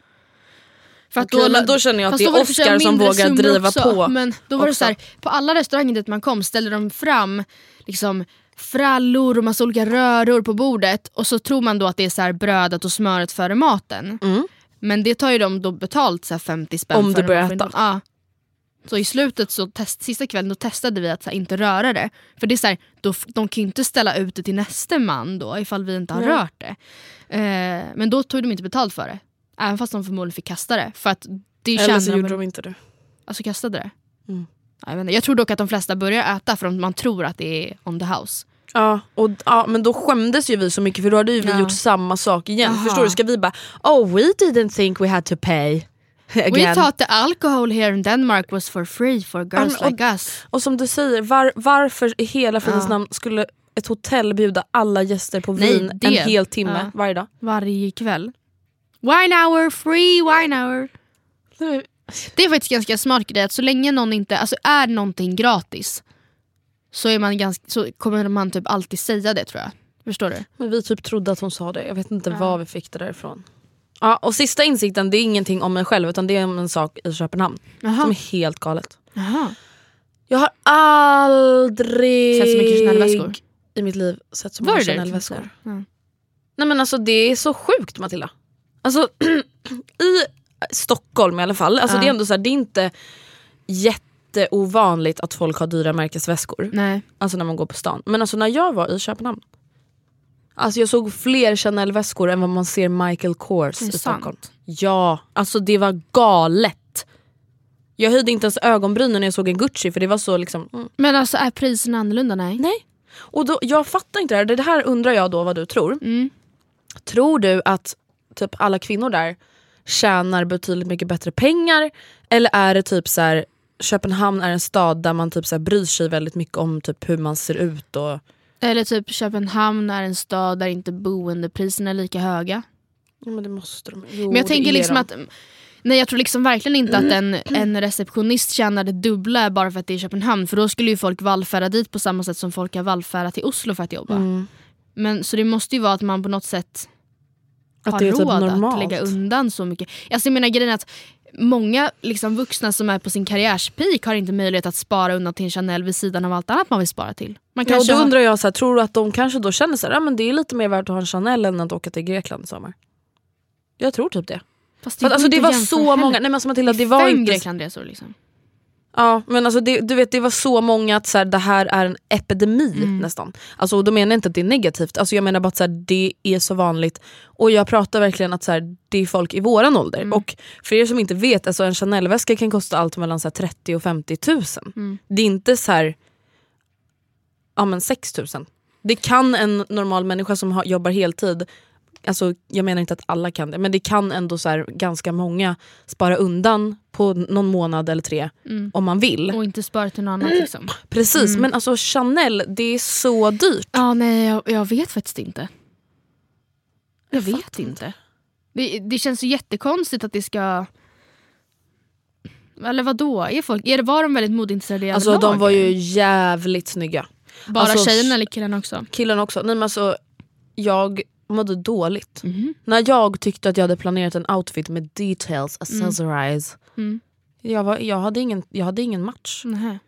Speaker 2: För att
Speaker 1: Okej, men då känner jag att det är
Speaker 2: då
Speaker 1: Oscar som vågar driva
Speaker 2: också,
Speaker 1: på
Speaker 2: Men då var det
Speaker 1: också.
Speaker 2: så här, på alla restauranger dit man kom ställde de fram liksom frallor och massa olika röror på bordet och så tror man då att det är så brödet och smöret före maten. Men det tar ju de då betalt så här 50 spänn
Speaker 1: Om du
Speaker 2: för.
Speaker 1: börjar
Speaker 2: För-
Speaker 1: äta.
Speaker 2: Ja. Så i slutet, så test, sista kvällen, då testade vi att här, inte röra det. För det är så här, då, de kan ju inte ställa ut det till nästa man då ifall vi inte har
Speaker 1: Nej.
Speaker 2: rört det. Eh, men då tog de inte betalt för det. Även fast de förmodligen fick kasta det. För att det
Speaker 1: Eller så
Speaker 2: de
Speaker 1: gjorde de inte det.
Speaker 2: Alltså kastade det?
Speaker 1: Mm.
Speaker 2: Ja, Jag, inte. jag tror dock att de flesta börjar äta för man tror att det är on the house.
Speaker 1: Ja, och, ja, men då skämdes ju vi så mycket för då hade ju vi
Speaker 2: Ja.
Speaker 1: gjort samma sak igen.
Speaker 2: Jaha.
Speaker 1: Förstår du? Ska vi bara oh we didn't think we had to pay
Speaker 2: We
Speaker 1: again.
Speaker 2: thought the alcohol here in Denmark was for free for girls
Speaker 1: men-
Speaker 2: like us.
Speaker 1: Och som du säger, var, varför i hela fridens
Speaker 2: Ja.
Speaker 1: namn skulle ett hotell bjuda alla gäster på
Speaker 2: Nej,
Speaker 1: vin
Speaker 2: det-
Speaker 1: en hel timme
Speaker 2: ja.
Speaker 1: varje dag?
Speaker 2: Varje kväll. Wine hour, free wine hour. Det är faktiskt ganska smart grej att så länge någon inte, alltså är någonting gratis så, är man ganska, så kommer man typ alltid säga det tror jag. Förstår du?
Speaker 1: Men vi typ trodde att hon sa det, jag vet inte var vi fick det därifrån. Ja, och sista insikten, det är ingenting om mig själv utan det är om en sak i Köpenhamn.
Speaker 2: Jaha.
Speaker 1: Som är helt galet.
Speaker 2: Jaha.
Speaker 1: Jag har aldrig
Speaker 2: Sett så mycket Chanel-väskor?
Speaker 1: i mitt liv sett så många? Chanel-väskor.
Speaker 2: Ja.
Speaker 1: Nej men alltså det är så sjukt Matilda. Alltså <clears throat> i Stockholm i alla fall, alltså
Speaker 2: Ja.
Speaker 1: det är ändå så här, det är inte jätteovanligt att folk har dyra märkesväskor.
Speaker 2: Nej.
Speaker 1: Alltså när man går på stan. Men alltså när jag var i Köpenhamn. Alltså jag såg fler Chanel-väskor än vad man ser Michael Kors i. Stockholm. Ja, alltså det var galet. Jag höjde inte ens ögonbrynen när jag såg en Gucci för det var så liksom... Mm.
Speaker 2: Men alltså är priserna annorlunda? Nej.
Speaker 1: Nej. Och då, jag fattar inte det här. Det här undrar jag då vad du tror.
Speaker 2: Mm.
Speaker 1: Tror du att typ alla kvinnor där tjänar betydligt mycket bättre pengar? Eller är det typ så här Köpenhamn är en stad där man typ så här bryr sig väldigt mycket om typ hur man ser ut och
Speaker 2: Eller typ Köpenhamn är en stad där inte boendepriserna är lika höga.
Speaker 1: Ja men det måste de. Jo,
Speaker 2: Men jag tänker liksom
Speaker 1: de.
Speaker 2: att Nej jag tror liksom verkligen inte att en, en receptionist tjänar det dubbla bara för att det är Köpenhamn för då skulle ju folk vallfärda dit på samma sätt som folk har vallfärdat till Oslo för att jobba.
Speaker 1: Mm.
Speaker 2: Men Så det måste ju vara att man på något sätt
Speaker 1: Att
Speaker 2: har
Speaker 1: det är typ
Speaker 2: råd att
Speaker 1: normalt.
Speaker 2: lägga undan så mycket. Alltså jag menar grejen att många liksom, vuxna som är på sin karriärspeak har inte möjlighet att spara undan till en Chanel vid sidan av allt annat man vill spara till. Man
Speaker 1: Ja, och
Speaker 2: kanske
Speaker 1: då
Speaker 2: har-
Speaker 1: undrar jag, så här, tror du att de kanske då känner så här, ja, men det är lite mer värt att ha en Chanel än att åka till Grekland i sommar? Jag tror typ det.
Speaker 2: Fast
Speaker 1: att,
Speaker 2: går
Speaker 1: alltså, det var så
Speaker 2: heller.
Speaker 1: många, nej men alltså Matilda det
Speaker 2: Det
Speaker 1: var
Speaker 2: fem
Speaker 1: inte...
Speaker 2: Greklandresor liksom.
Speaker 1: Ja men alltså det, du vet det var så många att så här, det här är en epidemi
Speaker 2: Mm.
Speaker 1: nästan. Alltså, och då menar jag inte att det är negativt, alltså, jag menar bara att så här, det är så vanligt. Och jag pratar verkligen att så här, det är folk i våran ålder.
Speaker 2: Mm.
Speaker 1: Och för er som inte vet, alltså, en Chanel-väska kan kosta allt mellan så här, 30 och 50 tusen.
Speaker 2: Mm.
Speaker 1: Det är inte så här, ja men 6 tusen. Det kan en normal människa som har, jobbar heltid Alltså, jag menar inte att alla kan det, men det kan ändå så här, ganska många spara undan på någon månad eller tre
Speaker 2: Mm.
Speaker 1: om man vill.
Speaker 2: Och inte spara till något annat liksom. <clears throat>
Speaker 1: Precis,
Speaker 2: Mm.
Speaker 1: men alltså Chanel, det är så dyrt.
Speaker 2: Ja, nej jag, jag vet faktiskt inte. Jag,
Speaker 1: Jag
Speaker 2: vet
Speaker 1: fattar
Speaker 2: inte. Det, det känns ju jättekonstigt att det ska... Eller vad då? Är folk, är det, var de väldigt modeintresserade
Speaker 1: Alltså de var ju jävligt snygga.
Speaker 2: Bara
Speaker 1: alltså,
Speaker 2: tjejerna eller killarna också?
Speaker 1: Killarna också. Nej men alltså, jag mådde dåligt.
Speaker 2: Mhm.
Speaker 1: När jag tyckte att jag hade planerat en outfit med details, accessorize.
Speaker 2: Mm.
Speaker 1: Jag, var, jag, hade ingen, jag hade ingen match.
Speaker 2: Nähä.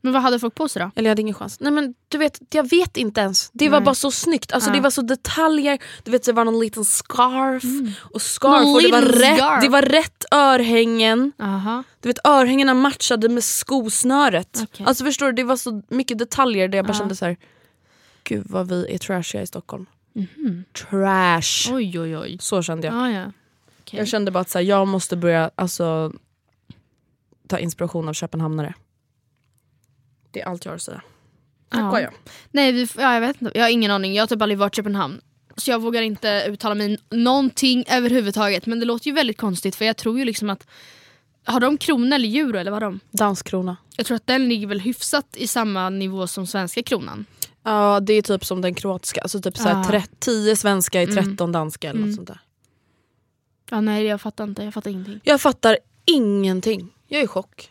Speaker 2: Men vad hade folk på sig då?
Speaker 1: Eller jag hade ingen chans. Nej men du vet, jag vet inte ens. Det var
Speaker 2: Nej.
Speaker 1: bara så snyggt. Alltså,
Speaker 2: Ja.
Speaker 1: Det var så detaljer, du vet det var någon liten scarf. Och scarf
Speaker 2: Någon
Speaker 1: och det var, rätt,
Speaker 2: scarf.
Speaker 1: det var rätt örhängen.
Speaker 2: Aha.
Speaker 1: Du vet örhängena matchade med skosnöret.
Speaker 2: Okej.
Speaker 1: Alltså förstår du, det var så mycket detaljer där jag bara
Speaker 2: Ja.
Speaker 1: kände så här. Gud vad vi är trashiga i Stockholm. Trash.
Speaker 2: Oj oj oj.
Speaker 1: Så kände jag.
Speaker 2: Ah, ja. Okej.
Speaker 1: Jag kände bara att så här, jag måste börja alltså, ta inspiration av köpenhamnare. Det är allt jag har att säga.
Speaker 2: Ja.
Speaker 1: jag.
Speaker 2: Nej, vi, ja, jag vet inte. Jag har ingen aning. Jag har typ aldrig varit i Köpenhamn. Så jag vågar inte uttala mig någonting överhuvudtaget. Men det låter ju väldigt konstigt för jag tror ju liksom att har de krona eller euro eller vad har de?
Speaker 1: Danskrona.
Speaker 2: Jag tror att den ligger väl hyfsat i samma nivå som svenska kronan.
Speaker 1: Ja det är typ som den kroatiska. Alltså typ så här,
Speaker 2: Ah.
Speaker 1: tre- 10 svenska i
Speaker 2: Mm.
Speaker 1: 13 danska eller
Speaker 2: Mm.
Speaker 1: något sånt där.
Speaker 2: Ja, nej jag fattar inte. Jag fattar ingenting.
Speaker 1: Jag fattar ingenting. Jag är i chock.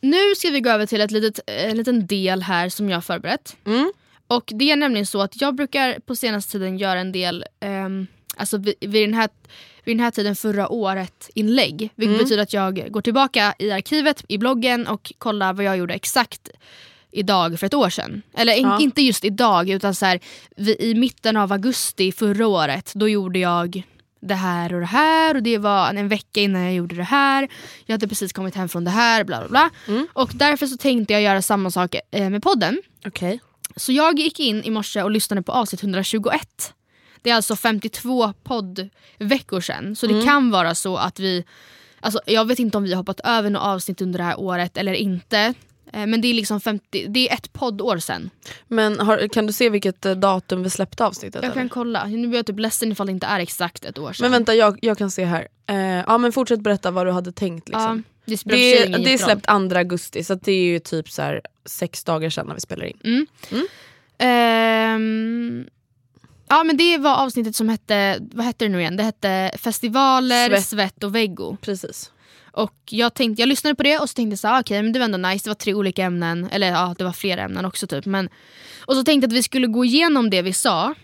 Speaker 2: Nu ska vi gå över till ett litet, en liten del här som jag har förberett. Och det är nämligen så att jag brukar på senaste tiden göra en del, ehm, alltså vid, vid, den här, vid den här tiden förra året inlägg. Vilket betyder att jag går tillbaka i arkivet i bloggen och kollar vad jag gjorde exakt idag för ett år sedan. Eller
Speaker 1: Ja.
Speaker 2: inte just idag utan så här, vi, i mitten av augusti förra året då gjorde jag det här och det här och det var en vecka innan jag gjorde det här. Jag hade precis kommit hem från det här bla bla bla. Och därför så tänkte jag göra samma sak eh, med podden.
Speaker 1: Okej.
Speaker 2: Så jag gick in i morse och lyssnade på avsnitt 121. Det är alltså 52 poddveckor sedan. Så det kan vara så att vi... Alltså jag vet inte om vi har hoppat över något avsnitt under det här året eller inte. Eh, Men det är liksom 50, det är ett poddår sen.
Speaker 1: Men har, kan du se vilket eh, datum vi släppte avsnittet?
Speaker 2: Jag kan
Speaker 1: eller?
Speaker 2: kolla. Nu blir jag typ ledsen ifall det inte är exakt ett år sedan.
Speaker 1: Men vänta, jag, jag kan se här. Eh, ja men fortsätt berätta vad du hade tänkt.
Speaker 2: ja,
Speaker 1: Liksom.
Speaker 2: det spelar
Speaker 1: det,
Speaker 2: sig
Speaker 1: är, det är släppt 2 augusti så det är ju typ så här sex dagar sedan när vi spelar in.
Speaker 2: Ehm, ja men det var avsnittet som hette, vad hette det nu igen? Det hette festivaler,
Speaker 1: Svett.
Speaker 2: svett, och veggo.
Speaker 1: Precis.
Speaker 2: Och jag, tänkte, jag lyssnade på det och så tänkte jag så här, okej men det var ändå nice, det var tre olika ämnen, eller ja det var flera ämnen också typ. Men, och så tänkte jag att vi skulle gå igenom det vi sa.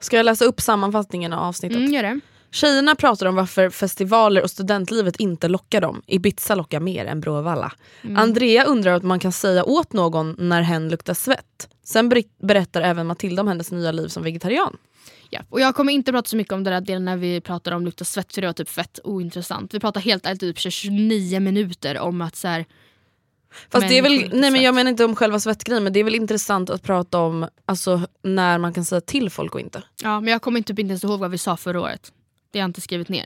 Speaker 1: Ska jag läsa upp sammanfattningen av avsnittet?
Speaker 2: Mm, gör det.
Speaker 1: Tjejerna pratar om varför festivaler och studentlivet inte lockar dem. Ibiza lockar mer än Bråvalla. Andrea undrar om man kan säga åt någon när hen luktar svett. Sen ber- berättar även Matilda om hennes nya liv som vegetarian.
Speaker 2: Ja. Och jag kommer inte prata så mycket om den där delen när vi pratar om lukt och svett för det var typ fett ointressant. Vi pratar helt ärligt typ 29 minuter om att så här,
Speaker 1: Fast det är väl, nej men jag menar inte om själva svettgrejen men det är väl intressant att prata om alltså, när man kan säga till folk och inte.
Speaker 2: ja men jag kommer inte ens ihåg vad vi sa förra året. Det har jag inte skrivit ner.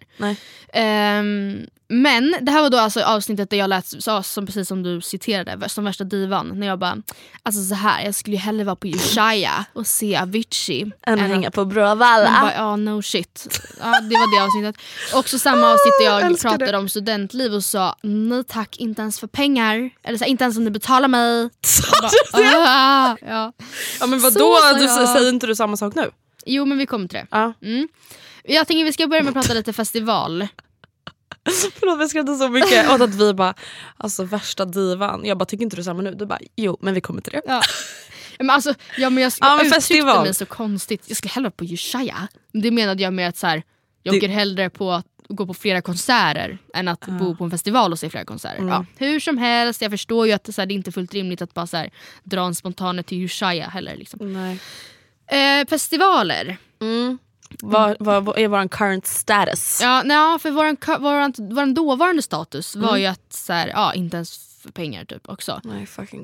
Speaker 2: Ehm, men det här var då alltså avsnittet där jag lät sa, som, precis som du citerade, som värsta divan. När jag bara, alltså så här, jag skulle ju hellre vara på Ushuaia och se Avicii.
Speaker 1: Än
Speaker 2: än
Speaker 1: hänga på Bråvalla.
Speaker 2: ja no shit. Ja, det var det avsnittet. Också samma avsnitt där jag
Speaker 1: älskar
Speaker 2: pratade
Speaker 1: det.
Speaker 2: om studentliv och sa nej tack, inte ens för pengar. Eller så, här, inte ens om du betalar mig. Jag bara, "Ah", ja.
Speaker 1: Ja men vadå,
Speaker 2: Så
Speaker 1: du,
Speaker 2: jag.
Speaker 1: säger inte du samma sak nu?
Speaker 2: Jo men vi kommer till det.
Speaker 1: Ja.
Speaker 2: Mm. Jag tänker vi ska börja med att prata lite festival. <laughs>
Speaker 1: Förlåt jag skrattar så mycket åt att vi bara, alltså värsta divan. Jag bara, tycker inte du samma nu? Du bara, jo men vi kommer till det.
Speaker 2: Ja. Men alltså, ja, men jag,
Speaker 1: Ja, men
Speaker 2: uttryckte
Speaker 1: festival.
Speaker 2: mig så konstigt. Jag skulle hellre på Ushuaia. Det menade jag med att så här, jag
Speaker 1: Det-
Speaker 2: åker hellre på att gå på flera konserter än att bo på en festival och se flera konserter.
Speaker 1: Mm.
Speaker 2: Ja, hur som helst, jag förstår ju att det, så här, det är inte fullt rimligt att bara så här, dra en spontane till Ushuaia heller. Liksom. Eh, festivaler.
Speaker 1: Mm. Vad, vad, vad är vår current status?
Speaker 2: Ja, nej, för våran, ka- våran, våran dåvarande status var
Speaker 1: Mm.
Speaker 2: ju att så här, ja, inte ens för pengar typ också.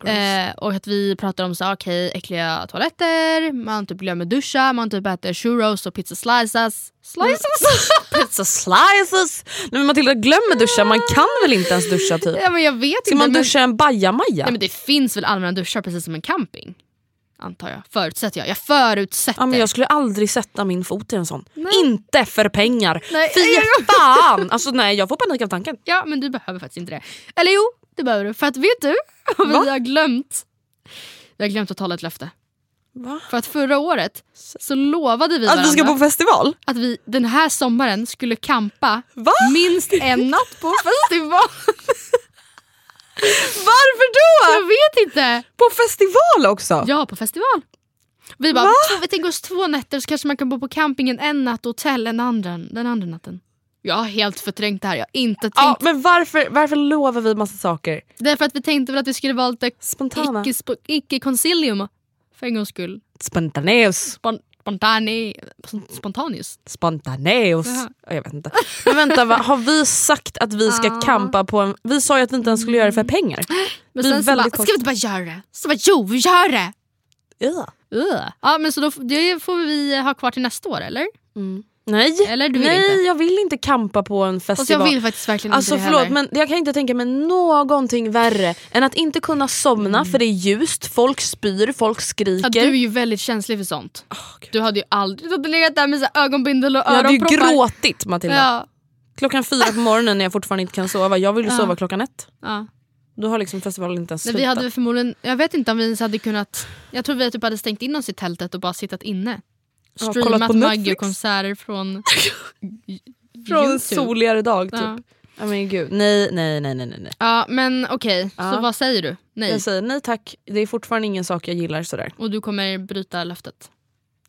Speaker 2: Eh, och att vi pratar om så här, okej, äckliga toaletter, man typ glömmer duscha, man typ äter churros och pizza slices. Slices? <laughs>
Speaker 1: Pizza slices! Nej men Matilda glömmer duscha, man kan väl inte ens duscha typ?
Speaker 2: ja, men jag vet
Speaker 1: Ska
Speaker 2: inte.
Speaker 1: man
Speaker 2: men,
Speaker 1: duscha en bajamaja?
Speaker 2: nej, men det finns väl allmänna duschar precis som en camping? Antar jag. Förutsätter jag. Jag förutsätter.
Speaker 1: Ja, men jag skulle aldrig sätta min fot i en sån. Inte för pengar.
Speaker 2: Nej.
Speaker 1: Fy fan! Alltså nej jag får panik av tanken.
Speaker 2: Ja men du behöver faktiskt inte det. Eller jo, det behöver du. För att vet du <laughs> vad vi har glömt? Vi har glömt att hålla ett löfte.
Speaker 1: Va?
Speaker 2: För att förra året så lovade vi
Speaker 1: Att
Speaker 2: varandra
Speaker 1: vi ska på festival?
Speaker 2: att vi den här sommaren skulle campa
Speaker 1: Va?
Speaker 2: minst en natt på festival. <laughs> <laughs>
Speaker 1: Varför då?
Speaker 2: Jag vet inte.
Speaker 1: På festival också?
Speaker 2: Ja, på festival. Vi bara, vi tänker oss två nätter så kanske man kan bo på campingen en natt och hotell en andra, den andra natten. Jag har helt förträngt det här. Jag har inte tänkt.
Speaker 1: Ja, men varför, varför lovar vi massa saker?
Speaker 2: Därför att vi tänkte väl att vi skulle vara lite
Speaker 1: Spontana.
Speaker 2: icke- icke-concilium för en gång skull.
Speaker 1: Spontaneus.
Speaker 2: Spon spontane, spontaneous.
Speaker 1: Spontaneus.
Speaker 2: Jaha.
Speaker 1: Ja, Jag vet inte. <laughs> Men vänta, va? har vi sagt att vi ska
Speaker 2: Ja.
Speaker 1: campa på en... Vi sa ju att vi inte ens skulle göra det för pengar.
Speaker 2: Men
Speaker 1: är
Speaker 2: sen så bara, ska vi inte bara göra det? Så bara, jo, vi gör det!
Speaker 1: Ja.
Speaker 2: Ja men så då, det får vi ha kvar till nästa år eller?
Speaker 1: Nej,
Speaker 2: Eller du vill
Speaker 1: nej
Speaker 2: inte?
Speaker 1: jag vill inte campa på en festival.
Speaker 2: Jag vill faktiskt verkligen
Speaker 1: Alltså
Speaker 2: inte det
Speaker 1: förlåt
Speaker 2: heller.
Speaker 1: men jag kan inte tänka mig någonting värre än att inte kunna somna
Speaker 2: Mm.
Speaker 1: för det är ljust, folk spyr, folk skriker.
Speaker 2: Ja, du är ju väldigt känslig för sånt. du hade ju aldrig du hade legat där med så ögonbindel och
Speaker 1: jag hade ju
Speaker 2: öronproppar.
Speaker 1: gråtit Matilda.
Speaker 2: Ja.
Speaker 1: Klockan fyra på morgonen när jag fortfarande inte kan sova. Jag vill ju
Speaker 2: Ja.
Speaker 1: sova klockan ett.
Speaker 2: Ja.
Speaker 1: Då har liksom festivalen inte ens slutat.
Speaker 2: vi hade förmodligen, jag vet inte om vi ens hade kunnat, jag tror vi typ hade stängt in oss i tältet och bara sittat inne. Streamat. Maggie-konserter från <laughs>
Speaker 1: Från en soligare dag typ.
Speaker 2: Ja.
Speaker 1: Ja. men gud, nej nej nej nej nej.
Speaker 2: Ja men okej,
Speaker 1: Ja.
Speaker 2: så vad säger du? Nej.
Speaker 1: Jag säger nej tack, det är fortfarande ingen sak jag gillar sådär.
Speaker 2: Och du kommer bryta löftet?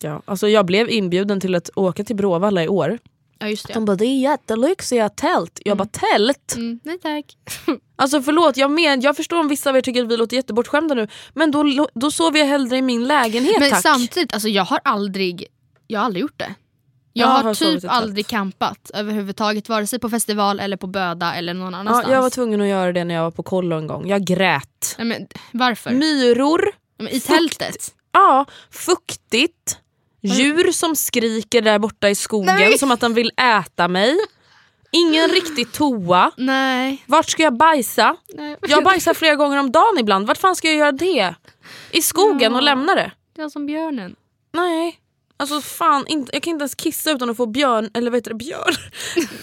Speaker 1: Ja. Alltså, jag blev inbjuden till att åka till Bråvalla i år.
Speaker 2: Ja just det.
Speaker 1: De bara det är jättelyxiga tält. Jag bara tält?
Speaker 2: Mm, nej tack. <laughs>
Speaker 1: Alltså förlåt, jag, men, jag förstår om vissa av er tycker att vi låter jättebortskämda nu. Men då, då sover jag hellre i min lägenhet
Speaker 2: Men
Speaker 1: tack.
Speaker 2: samtidigt, alltså, jag har aldrig jag har aldrig gjort det. Jag
Speaker 1: Jag
Speaker 2: har,
Speaker 1: har
Speaker 2: typ aldrig campat överhuvudtaget. Vare sig på festival eller på Böda eller någon annanstans.
Speaker 1: ja, jag var tvungen att göra det när jag var på kollo en gång. Jag grät.
Speaker 2: Nej, men, varför?
Speaker 1: Myror,
Speaker 2: men I tältet?
Speaker 1: ja, fuktigt. Djur som skriker där borta i skogen
Speaker 2: Nej.
Speaker 1: som att de vill äta mig. Ingen riktig toa.
Speaker 2: Nej.
Speaker 1: Vart ska jag bajsa?
Speaker 2: Nej.
Speaker 1: Jag bajsar flera gånger om dagen ibland. Vart fan ska jag göra det? I skogen
Speaker 2: Ja.
Speaker 1: och lämna det?
Speaker 2: Det är som björnen.
Speaker 1: Nej. Alltså fan, inte, jag kan inte ens kissa utan att få björn, eller vad heter det, björn?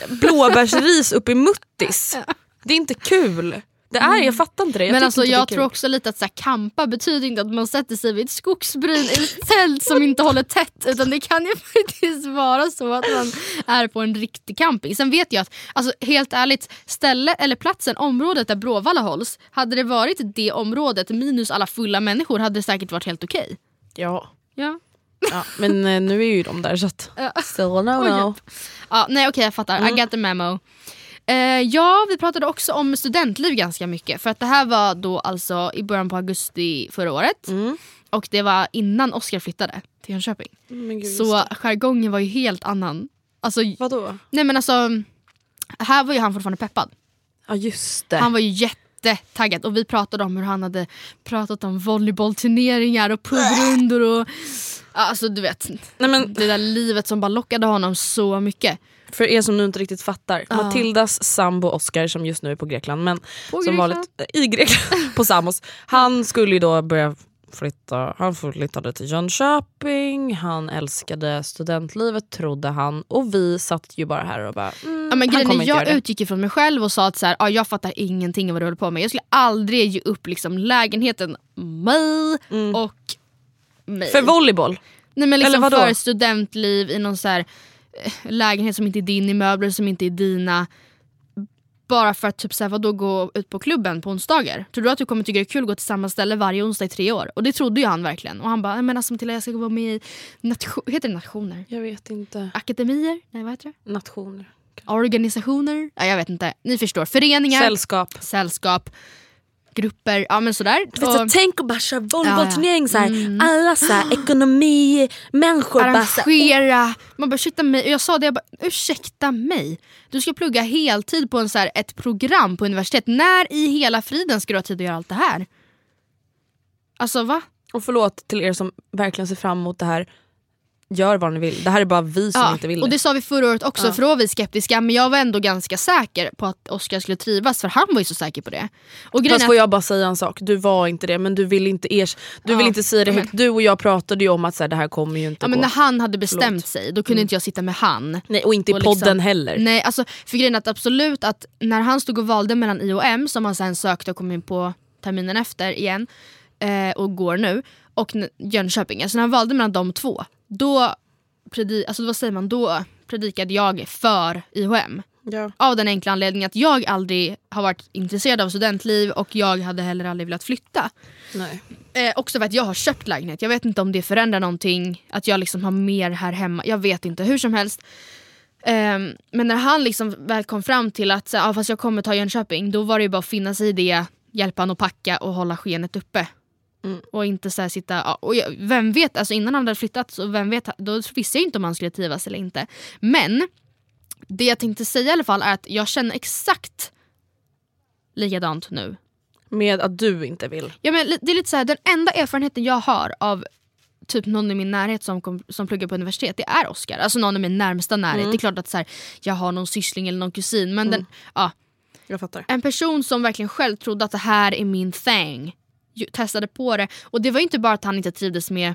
Speaker 1: <laughs> Blåbärsris upp i muttis. Det är inte kul. Det är, jag fattar inte det. Jag
Speaker 2: men alltså,
Speaker 1: inte
Speaker 2: jag
Speaker 1: kul.
Speaker 2: tror också lite att så här, campa betyder inte att man sätter sig vid ett skogsbryn i ett tält som inte håller tätt. Utan det kan ju <laughs> faktiskt vara så att man är på en riktig camping. Sen vet jag att, alltså, helt ärligt, stället eller platsen, området där Bråvalla hålls. Hade det varit det området minus alla fulla människor hade det säkert varit helt okej.
Speaker 1: Ja.
Speaker 2: Ja.
Speaker 1: ja. Men eh, nu är ju de där så att... Still no <laughs>
Speaker 2: Oj,
Speaker 1: no.
Speaker 2: Ja, nej okej jag fattar.
Speaker 1: Mm.
Speaker 2: I got the memo. Eh, ja, vi pratade också om studentliv ganska mycket. För att det här var då alltså i början på augusti förra året.
Speaker 1: Mm.
Speaker 2: Och det var innan Oscar flyttade till Jönköping.
Speaker 1: Men gud,
Speaker 2: Så jargongen var ju helt annan. Alltså,
Speaker 1: Vadå?
Speaker 2: nej men alltså, här var ju han fortfarande peppad.
Speaker 1: Ja just det.
Speaker 2: Han var ju jättetaggad och vi pratade om hur han hade pratat om volleybollturneringar och pubrundor och ja, alltså du vet.
Speaker 1: Nej, men,
Speaker 2: Det där livet som bara lockade honom så mycket.
Speaker 1: För er som nu inte riktigt fattar.
Speaker 2: Ja.
Speaker 1: Matildas sambo Oscar som just nu är på Grekland, men
Speaker 2: På
Speaker 1: som
Speaker 2: Grekland.
Speaker 1: vanligt i Grekland, <laughs> på Samos. Han skulle ju då börja flytta, han flyttade till Jönköping, han älskade studentlivet trodde han och vi satt ju bara här och bara mm,
Speaker 2: Ja, men
Speaker 1: han
Speaker 2: grejen jag utgick ifrån mig själv och sa att så här, ja, jag fattar ingenting av vad du håller på med. Jag skulle aldrig ge upp liksom, lägenheten, mig och mig.
Speaker 1: Mm. För volleyboll?
Speaker 2: Nej, men liksom
Speaker 1: eller vadå?
Speaker 2: för studentliv i någon så här, eh, lägenhet som inte är din, i möbler som inte är dina. Bara för att typ så här, vadå, gå ut på klubben på onsdagar. Tror du att du kommer tycka det är kul att gå till samma ställe varje onsdag i tre år? Och det trodde ju han verkligen. Och han bara, "Nej, men alltså Matilda jag ska vara med i nation, heter det nationer?
Speaker 1: Jag vet inte.
Speaker 2: Akademier? Nej vad heter det?
Speaker 1: Nationer.
Speaker 2: Organisationer? Ja, jag vet inte. Ni förstår. Föreningar,
Speaker 1: Sällskap.
Speaker 2: sällskap, grupper, ja men sådär.
Speaker 1: Du vet, så tänk att bara köra volleybollturnering
Speaker 2: Ja, ja.
Speaker 1: såhär.
Speaker 2: Mm.
Speaker 1: Alla såhär ekonomi, människor bara så
Speaker 2: arrangera. Man bara ursäkta mig. Och jag sa det, jag bara, ursäkta mig. Du ska plugga heltid på en, så här, ett program på universitet. När i hela friden ska du ha tid att göra allt det här? Alltså va?
Speaker 1: Och förlåt till er som verkligen ser fram emot det här. Gör vad ni vill. Det här är bara vi som inte vill
Speaker 2: och
Speaker 1: det.
Speaker 2: det sa vi förra året också,
Speaker 1: Ja.
Speaker 2: för då var vi skeptiska. Men jag var ändå ganska säker på att Oscar skulle trivas, för han var ju så säker på det. Och
Speaker 1: Fast får jag bara säga en sak, du var inte det men du vill inte, ers du
Speaker 2: Ja,
Speaker 1: vill inte säga det högt. Du och jag pratade ju om att så här, det här kommer ju inte
Speaker 2: Ja, men
Speaker 1: gå.
Speaker 2: när han hade bestämt
Speaker 1: Förlåt.
Speaker 2: sig, då kunde inte jag sitta med han.
Speaker 1: Nej, och inte i podden heller.
Speaker 2: Nej, alltså, för grejen är att absolut att när han stod och valde mellan IOM, som han sen sökte och kom in på terminen efter igen. eh, och går nu och Jönköping. Alltså när han valde mellan de två, då, predi- alltså vad säger man, då predikade jag för IHM.
Speaker 1: Ja.
Speaker 2: Av den enkla anledningen att jag aldrig har varit intresserad av studentliv och jag hade heller aldrig velat flytta.
Speaker 1: Nej.
Speaker 2: Eh, också för att jag har köpt lägenhet. Jag vet inte om det förändrar någonting. Att jag liksom har mer här hemma. Jag vet inte. Hur som helst. Ehm, men när han liksom väl kom fram till att så, ah, fast jag kommer ta Jönköping. Då var det bara att finna sig i det. Hjälpa honom att packa och hålla skenet uppe.
Speaker 1: Mm.
Speaker 2: Och inte så sitta... Och jag, vem vet, alltså innan han hade flyttat så vem vet, då visste jag inte om han skulle trivas eller inte. Men det jag tänkte säga i alla fall är att jag känner exakt likadant nu.
Speaker 1: Med att du inte vill.
Speaker 2: Ja, men det är lite så här, den enda erfarenheten jag har av typ någon i min närhet som, kom, som pluggar på universitet, det är Oscar. Alltså någon i min närmsta närhet.
Speaker 1: Mm.
Speaker 2: Det är klart att så här, jag har någon syssling eller någon kusin. Men den, ja, en person som verkligen själv trodde att det här är min thing. Testade på det. Och det var inte bara att han inte trivdes med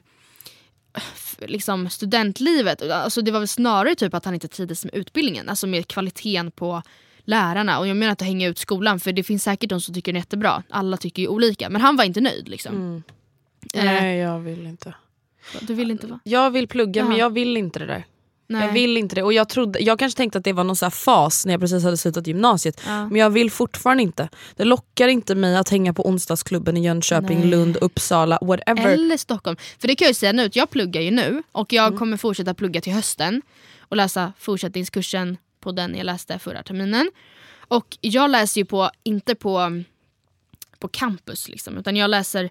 Speaker 2: liksom studentlivet. Alltså det var väl snarare typ att han inte trivdes med utbildningen. Alltså med kvaliteten på lärarna. Och jag menar inte att hänga ut skolan för det finns säkert de som tycker den är jättebra. Alla tycker ju olika. Men han var inte nöjd liksom.
Speaker 1: Mm.
Speaker 2: Eh,
Speaker 1: Nej jag vill inte.
Speaker 2: Du vill inte vara?
Speaker 1: Jag vill plugga men
Speaker 2: Jaha.
Speaker 1: jag vill inte det där.
Speaker 2: Nej.
Speaker 1: Jag vill inte det. Och jag, trodde, jag kanske tänkte att det var någon så fas när jag precis hade slutat gymnasiet.
Speaker 2: Ja.
Speaker 1: Men jag vill fortfarande inte. Det lockar inte mig att hänga på onsdagsklubben i Jönköping,
Speaker 2: Nej.
Speaker 1: Lund, Uppsala, whatever.
Speaker 2: Eller Stockholm. För det kan jag ju säga nu, jag pluggar ju nu och jag
Speaker 1: Mm.
Speaker 2: kommer fortsätta plugga till hösten och läsa fortsättningskursen på den jag läste förra terminen. Och jag läser ju på, inte på, på campus liksom, utan jag läser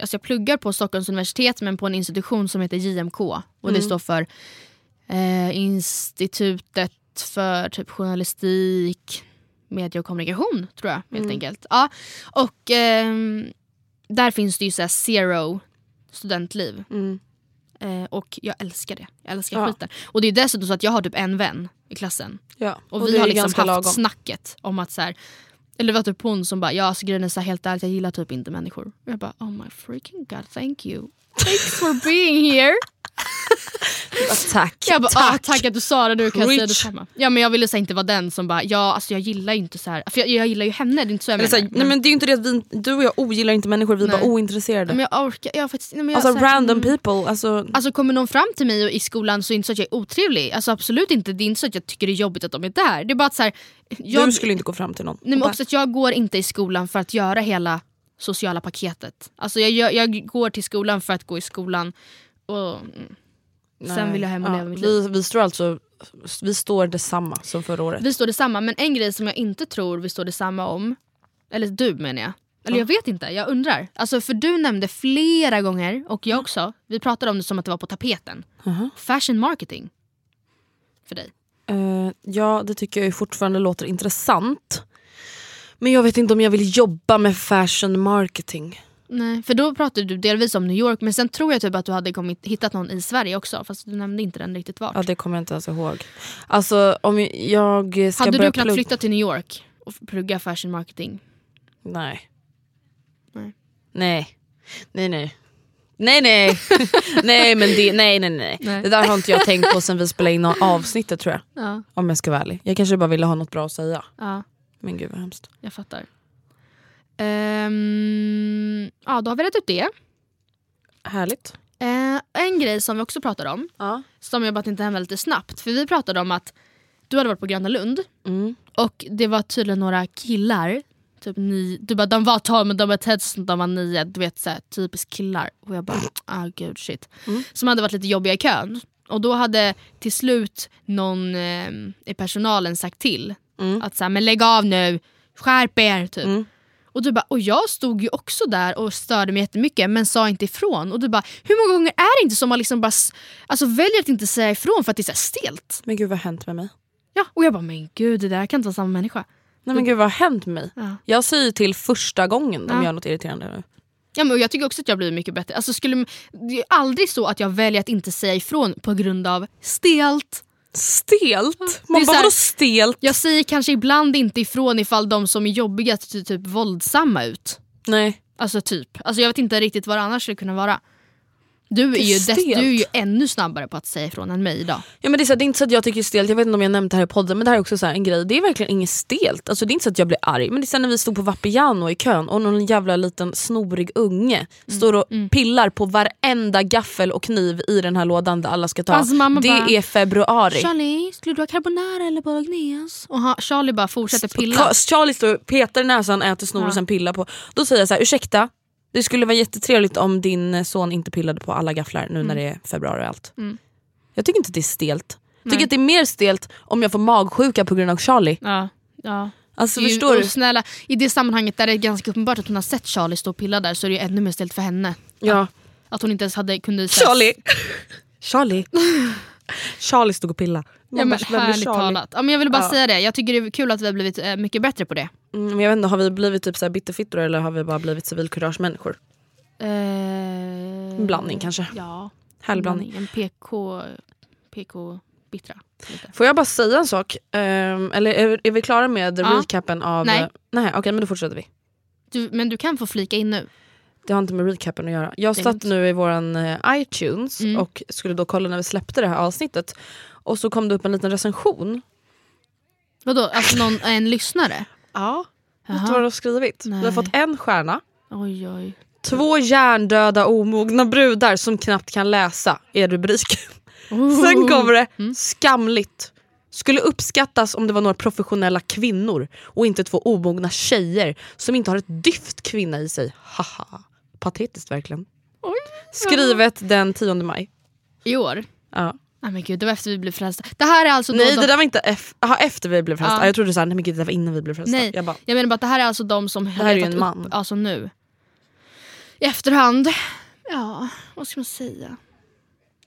Speaker 2: Alltså jag pluggar på Stockholms universitet men på en institution som heter JMK. Och det
Speaker 1: Mm.
Speaker 2: står för eh, Institutet för typ journalistik, media och kommunikation tror jag helt
Speaker 1: Mm.
Speaker 2: enkelt. Ja. Och ehm, där finns det ju så zero studentliv.
Speaker 1: Mm.
Speaker 2: Eh, och jag älskar det. Jag älskar
Speaker 1: Ja.
Speaker 2: skiten. Och det är dessutom så att jag har typ en vän i klassen.
Speaker 1: Ja.
Speaker 2: Och,
Speaker 1: Och
Speaker 2: vi har liksom haft
Speaker 1: lagom.
Speaker 2: snacket om att så här, eller det var typ hon som bara, ja alltså grejen är så här, helt ärligt jag gillar typ inte människor. Och jag bara, oh my freaking god thank you. Thanks for being here. <laughs> <laughs>
Speaker 1: Tack.
Speaker 2: Jag bara,
Speaker 1: tack.
Speaker 2: Ah, tack att du sa det, du kan säga detsamma. Ja men jag ville så inte vara den som bara, ja alltså jag gillar ju inte så här. För jag, jag gillar ju henne, det är inte så jag
Speaker 1: Eller så här,
Speaker 2: menar.
Speaker 1: nej, men det är ju inte det att vi, du och jag ogillar inte människor, vi är
Speaker 2: Nej.
Speaker 1: bara ointresserade.
Speaker 2: men jag orkar, jag faktiskt, nej, men jag,
Speaker 1: alltså
Speaker 2: så här,
Speaker 1: random
Speaker 2: mm.
Speaker 1: people. Alltså,
Speaker 2: Alltså kommer någon fram till mig i skolan så är det inte så att jag är otrevlig. Alltså absolut inte. Det är inte så att jag tycker det är jobbigt att de är där. Det är bara att så här, jag,
Speaker 1: du skulle inte gå fram till någon.
Speaker 2: nej, men också att jag går inte i skolan för att göra hela sociala paketet. Alltså jag, gör, jag går till skolan för att gå i skolan. Och, mm. Sen vill jag hem och
Speaker 1: Ja,
Speaker 2: leva mitt liv.
Speaker 1: vi, vi står alltså vi står detsamma som förra året.
Speaker 2: Vi står detsamma, men en grej som jag inte tror vi står detsamma om, eller du menar jag. Eller jag vet inte, jag undrar. Alltså för du nämnde flera gånger, och jag också, vi pratade om det som att det var på tapeten.
Speaker 1: Jaha.
Speaker 2: Fashion marketing. För dig.
Speaker 1: Eh, ja, det tycker jag fortfarande låter intressant. Men jag vet inte om jag vill jobba med fashion marketing.
Speaker 2: Nej, för då pratade du delvis om New York men sen tror jag typ att du hade kommit, hittat någon i Sverige också fast du nämnde inte den riktigt vart.
Speaker 1: Ja, det kommer jag inte ens ihåg. Alltså om jag ska
Speaker 2: hade du kunnat flytta till New York och plugga fashion marketing?
Speaker 1: Nej.
Speaker 2: Nej.
Speaker 1: Nej. Nej nej. Nej nej. <laughs> nej men det, nej, nej nej
Speaker 2: Nej.
Speaker 1: Det där har inte jag tänkt på sen vi spelade in avsnittet tror jag.
Speaker 2: Ja,
Speaker 1: Om jag ska vara ärlig. Jag kanske bara ville ha något bra att säga.
Speaker 2: ja
Speaker 1: Men gud vad hemskt.
Speaker 2: jag fattar. Ehm, ja, då har vi rätt ut det.
Speaker 1: Härligt.
Speaker 2: Eh, en grej som vi också pratade om,
Speaker 1: Ja.
Speaker 2: som jag bara tänkte nämna lite snabbt. För vi pratade om att du hade varit på Gröna Lund
Speaker 1: Mm.
Speaker 2: och det var tydligen några killar, typ ni, du bara de var tolv men de var tets de var nio, du vet såhär typiskt killar. Och jag bara ah gud shit.
Speaker 1: Mm.
Speaker 2: Som hade varit lite jobbiga i kön. Och då hade till slut någon eh, i personalen sagt till
Speaker 1: Mm.
Speaker 2: att såhär men lägg av nu, skärp er typ. Och du bara, och jag stod ju också där och störde mig jättemycket men sa inte ifrån. Och du bara, hur många gånger är det inte som man liksom bara alltså, väljer att inte säga ifrån för att det är så stelt?
Speaker 1: Men gud vad har hänt med mig?
Speaker 2: Ja, och jag bara, men gud det där kan inte vara samma människa.
Speaker 1: Nej men gud vad har hänt med mig?
Speaker 2: Ja.
Speaker 1: Jag säger till första gången de
Speaker 2: Ja.
Speaker 1: gör något irriterande.
Speaker 2: Ja, men jag tycker också att jag blir mycket bättre. Alltså, skulle, det är aldrig så att jag väljer att inte säga ifrån på grund av stelt.
Speaker 1: Stelt? Man bara
Speaker 2: här-
Speaker 1: vadå stelt?
Speaker 2: Jag säger kanske ibland inte ifrån ifall de som är jobbiga ser typ våldsamma ut.
Speaker 1: Nej.
Speaker 2: Alltså typ. Alltså jag vet inte riktigt vad det annars skulle kunna vara. Du är, ju dess, du är ju ännu snabbare på att säga ifrån än mig idag.
Speaker 1: Ja, men det, är så, här, det är inte så att jag tycker det är stelt, jag vet inte om jag nämnt det här i podden men det här är också så här, en grej. Det är verkligen inget stelt. Alltså, det är inte så att jag blir arg men det är så när vi stod på Vapiano i kön och någon jävla liten snorig unge står och pillar på varenda gaffel och kniv i den här lådan där alla ska ta.
Speaker 2: Mamma
Speaker 1: det
Speaker 2: bara,
Speaker 1: är februari.
Speaker 2: Charlie, skulle du ha carbonara eller bolognese? Och ha, Charlie bara fortsätter pilla.
Speaker 1: Charlie står och petar i näsan, äter snor
Speaker 2: Ja.
Speaker 1: och sen pillar på. Då säger jag så här, ursäkta, det skulle vara jättetrevligt om din son inte pillade på alla gafflar nu när det är februari och allt.
Speaker 2: Mm.
Speaker 1: Jag tycker inte att det är stelt. Jag tycker att det är mer stelt om jag får magsjuka på grund av Charlie.
Speaker 2: Ja, ja.
Speaker 1: Alltså
Speaker 2: ju-
Speaker 1: förstår du?
Speaker 2: Snälla, I det sammanhanget där det är ganska uppenbart att hon har sett Charlie stå och pilla där så är det ännu mer stelt för henne.
Speaker 1: Ja.
Speaker 2: Att hon inte ens hade kunde
Speaker 1: Charlie! <laughs> Charlie! Charlie stod och pillade.
Speaker 2: Ja, men, härligt talat. Ja, men jag ville bara
Speaker 1: Ja.
Speaker 2: säga det. Jag tycker det är kul att vi har blivit eh, mycket bättre på det.
Speaker 1: Mm, men jag vet inte, har vi blivit typ så här bitterfittor eller har vi bara blivit civilkuragemänniskor?
Speaker 2: Eh,
Speaker 1: En blandning kanske.
Speaker 2: Ja.
Speaker 1: Härlig blandning.
Speaker 2: En PK... PK bittra.
Speaker 1: Får jag bara säga en sak? Ehm, eller är, är vi klara med
Speaker 2: Ja.
Speaker 1: recapen av...
Speaker 2: Nej.
Speaker 1: Nej okej men då fortsätter vi.
Speaker 2: Du, men du kan få flika in nu.
Speaker 1: Det har inte med recapen att göra. Jag satt nu i våran eh, iTunes
Speaker 2: Mm.
Speaker 1: och skulle då kolla när vi släppte det här avsnittet. Och så kom det upp en liten recension.
Speaker 2: Vadå, alltså någon, en lyssnare?
Speaker 1: Ja. Vet du vad de har skrivit? Vi har
Speaker 2: Nej.
Speaker 1: fått en stjärna.
Speaker 2: Oj oj.
Speaker 1: Två hjärndöda omogna brudar som knappt kan läsa är rubriken.
Speaker 2: Oh.
Speaker 1: Sen kommer det
Speaker 2: Mm.
Speaker 1: skamligt. Skulle uppskattas om det var några professionella kvinnor och inte två omogna tjejer som inte har ett dyft kvinna i sig. Haha. Patetiskt verkligen. Skrivet den 10 maj.
Speaker 2: I år?
Speaker 1: Ja.
Speaker 2: Nej men gud, det var efter vi blev frälsta. Det här är alltså
Speaker 1: Nej
Speaker 2: då
Speaker 1: det
Speaker 2: de,
Speaker 1: där var inte ef- aha, efter vi blev frälsta.
Speaker 2: Ja.
Speaker 1: Jag trodde såhär, nej men gud det där var innan vi blev frälsta.
Speaker 2: Nej,
Speaker 1: Jag bara,
Speaker 2: jag menar bara att det här är alltså de som har
Speaker 1: här är ju
Speaker 2: letat
Speaker 1: en man.
Speaker 2: upp alltså nu. I efterhand. Ja, vad ska man säga?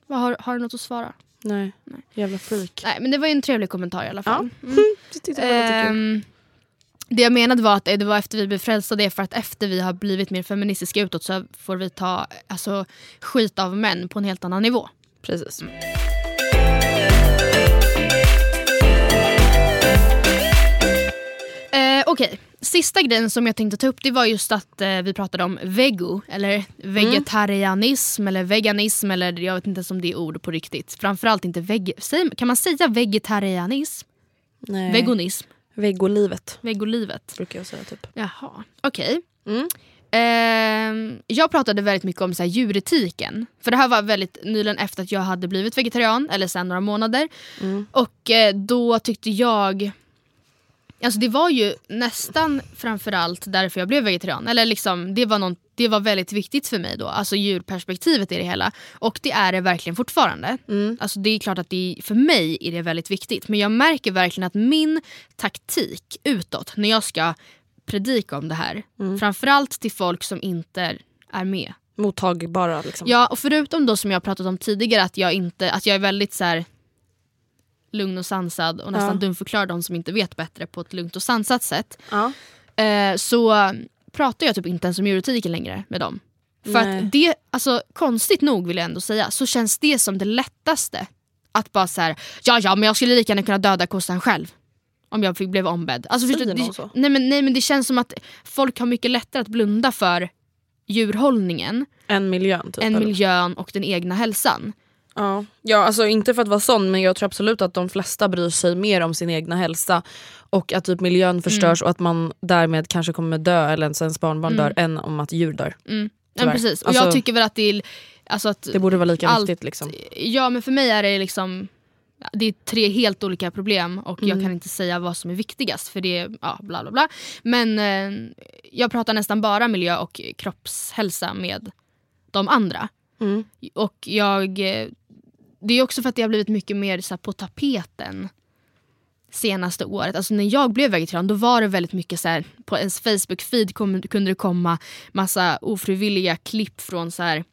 Speaker 2: Vad har, har du något att svara?
Speaker 1: nej, jävla freak.
Speaker 2: Nej men det var ju en trevlig kommentar i alla fall. Mm. <laughs>
Speaker 1: Jag tyckte det var lite kul.
Speaker 2: Det jag menade var att det var efter vi blev frälsta, det är för att efter vi har blivit mer feministiska utåt så får vi ta alltså, skit av män på en helt annan nivå.
Speaker 1: Precis.
Speaker 2: Eh, Okej, sista grejen som jag tänkte ta upp det var just att eh, vi pratade om vego eller vegetarianism eller veganism eller jag vet inte ens om det är ord på riktigt. Framförallt inte veg... Kan man säga vegetarianism?
Speaker 1: Nej.
Speaker 2: Vegonism?
Speaker 1: Vegolivet
Speaker 2: Vegolivet?
Speaker 1: brukar jag säga typ.
Speaker 2: Jaha, okej.
Speaker 1: Mm.
Speaker 2: Ehm, jag pratade väldigt mycket om så här, djuretiken. För det här var väldigt nyligen efter att jag hade blivit vegetarian, eller sen några månader.
Speaker 1: Mm.
Speaker 2: Och eh, då tyckte jag... Alltså det var ju nästan framförallt därför jag blev vegetarian. Eller liksom, det, var någon, det var väldigt viktigt för mig då. Alltså djurperspektivet i det hela. Och det är det verkligen fortfarande.
Speaker 1: Mm.
Speaker 2: Alltså det är klart att det, för mig är det väldigt viktigt. Men jag märker verkligen att min taktik utåt när jag ska predika om det här.
Speaker 1: Mm.
Speaker 2: Framförallt till folk som inte är med.
Speaker 1: Mottagbara liksom.
Speaker 2: Ja, och förutom då som jag pratat om tidigare att jag, inte, att jag är väldigt så här lugn och sansad och nästan
Speaker 1: Ja.
Speaker 2: dumförklarar de som inte vet bättre på ett lugnt och sansat sätt.
Speaker 1: Ja.
Speaker 2: Eh, så pratar jag typ inte ens om djuretiken längre med dem. För
Speaker 1: Nej.
Speaker 2: att det, alltså konstigt nog vill jag ändå säga, så känns det som det lättaste. Att bara så här, ja ja men jag skulle lika gärna kunna döda kossan själv. Om jag fick, blev ombedd. Alltså,
Speaker 1: någon
Speaker 2: det, nej, men, nej men det känns som att folk har mycket lättare att blunda för djurhållningen
Speaker 1: En miljön typ.
Speaker 2: än miljön och den egna hälsan.
Speaker 1: Ja. ja, alltså inte för att vara sån men jag tror absolut att de flesta bryr sig mer om sin egna hälsa och att typ miljön förstörs och att man därmed kanske kommer dö eller ens ens barnbarn
Speaker 2: Mm.
Speaker 1: dör än om att djur dör.
Speaker 2: Mm. Ja, precis. Och
Speaker 1: Alltså-
Speaker 2: jag tycker väl att det är... Alltså att,
Speaker 1: Det borde vara lika
Speaker 2: allt-
Speaker 1: viktigt liksom.
Speaker 2: Ja men för mig är det liksom det är tre helt olika problem och jag
Speaker 1: Mm.
Speaker 2: kan inte säga vad som är viktigast för det är ja, bla bla bla. Men eh, jag pratar nästan bara miljö och kroppshälsa med de andra.
Speaker 1: Mm.
Speaker 2: Och jag... Det är också för att det har blivit mycket mer så här, på tapeten senaste året. Alltså när jag blev vegetarian då var det väldigt mycket så här, på ens Facebook-feed kunde det komma massa ofrivilliga klipp från så här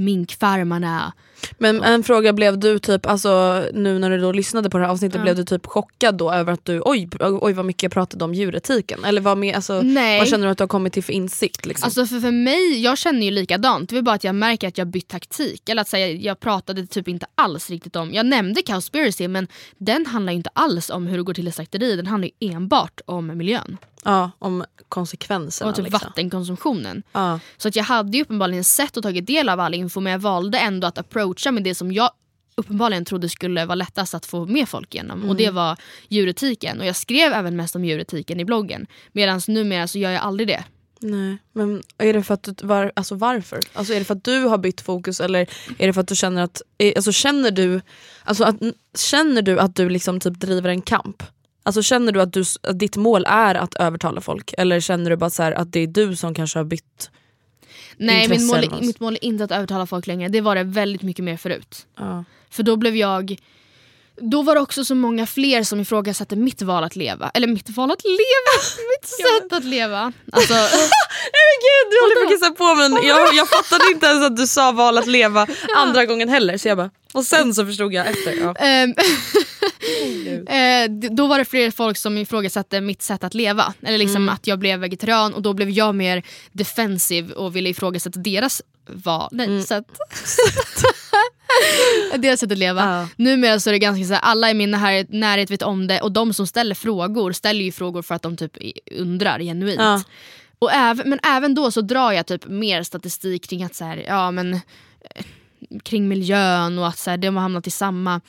Speaker 2: minkfarmarna.
Speaker 1: Men en fråga, blev du typ, alltså nu när du då lyssnade på det här avsnittet,
Speaker 2: Ja.
Speaker 1: blev du typ chockad då över att du, oj, oj vad mycket jag pratade om djuretiken? Eller vad, med, alltså,
Speaker 2: Nej.
Speaker 1: vad känner du att du har kommit till för insikt? Liksom?
Speaker 2: Alltså för, för mig, jag känner ju likadant. Det är bara att jag märker att jag bytt taktik. Eller att säga, jag pratade typ inte alls riktigt om, jag nämnde Cowspiracy men den handlar ju inte alls om hur det går till i slakteri. Den handlar ju enbart om miljön.
Speaker 1: Ja, om konsekvenserna.
Speaker 2: och typ
Speaker 1: liksom.
Speaker 2: vattenkonsumtionen.
Speaker 1: Ja.
Speaker 2: Så att jag hade ju uppenbarligen sett och tagit del av all info men jag valde ändå att approacha med det som jag uppenbarligen trodde skulle vara lättast att få med folk igenom. Och det var djuretiken. Och jag skrev även mest om djuretiken i bloggen. Medan numera så gör jag aldrig det.
Speaker 1: Nej, men är det för att du, var, alltså varför? Alltså är det för att du har bytt fokus eller är det för att du känner att, eh, alltså känner du, alltså att, känner du att du liksom typ driver en kamp? Alltså känner du att, du att ditt mål är att övertala folk eller känner du bara så här att det är du som kanske har bytt?
Speaker 2: Nej, min mål, är- mitt mål är inte att övertala folk längre. Det var det väldigt mycket mer förut.
Speaker 1: Ja.
Speaker 2: För då blev jag... Då var det också så många fler som ifrågasatte mitt val att leva. Eller mitt val att leva! <laughs> mitt sätt att leva. Alltså, <laughs>
Speaker 1: Nej men gud du håller på att kissa på men jag, jag fattade inte ens att du sa val att leva andra gången heller så jag bara, och sen så förstod jag efter. Ja.
Speaker 2: Ehm, <laughs> eh, då var det fler folk som ifrågasatte mitt sätt att leva. Eller liksom att jag blev vegetarian och då blev jag mer defensiv och ville ifrågasätta deras val. Nej, sätt. <laughs> <laughs> deras sätt att leva.
Speaker 1: Ja.
Speaker 2: Numera så är det ganska så här, alla i min närhet, närhet vet om det och de som ställer frågor ställer ju frågor för att de typ undrar genuint.
Speaker 1: Ja.
Speaker 2: Och även, men även då så drar jag typ mer statistik kring att så här, ja men kring miljön och att så här, de har hamnat i samma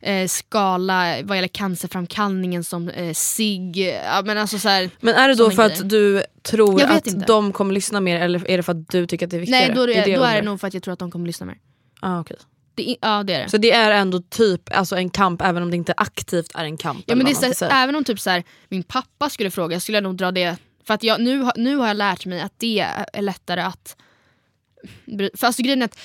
Speaker 2: eh, skala vad gäller cancerframkallningen som eh, SIG. Ja, men, alltså, så här,
Speaker 1: Men är det då för att du tror att
Speaker 2: inte.
Speaker 1: de kommer lyssna mer eller är det för att du tycker att det är viktigare?
Speaker 2: nej då är det,
Speaker 1: jag
Speaker 2: då är det nog för att jag tror att de kommer lyssna mer.
Speaker 1: Ah, okej.
Speaker 2: Det, ja det är det.
Speaker 1: Så det är ändå typ alltså en kamp även om det inte aktivt är en kamp?
Speaker 2: Ja, men det är så, även om typ så här, min pappa skulle fråga skulle jag nog dra det. För att jag, nu, nu har jag lärt mig att det är lättare att... För alltså grejen är att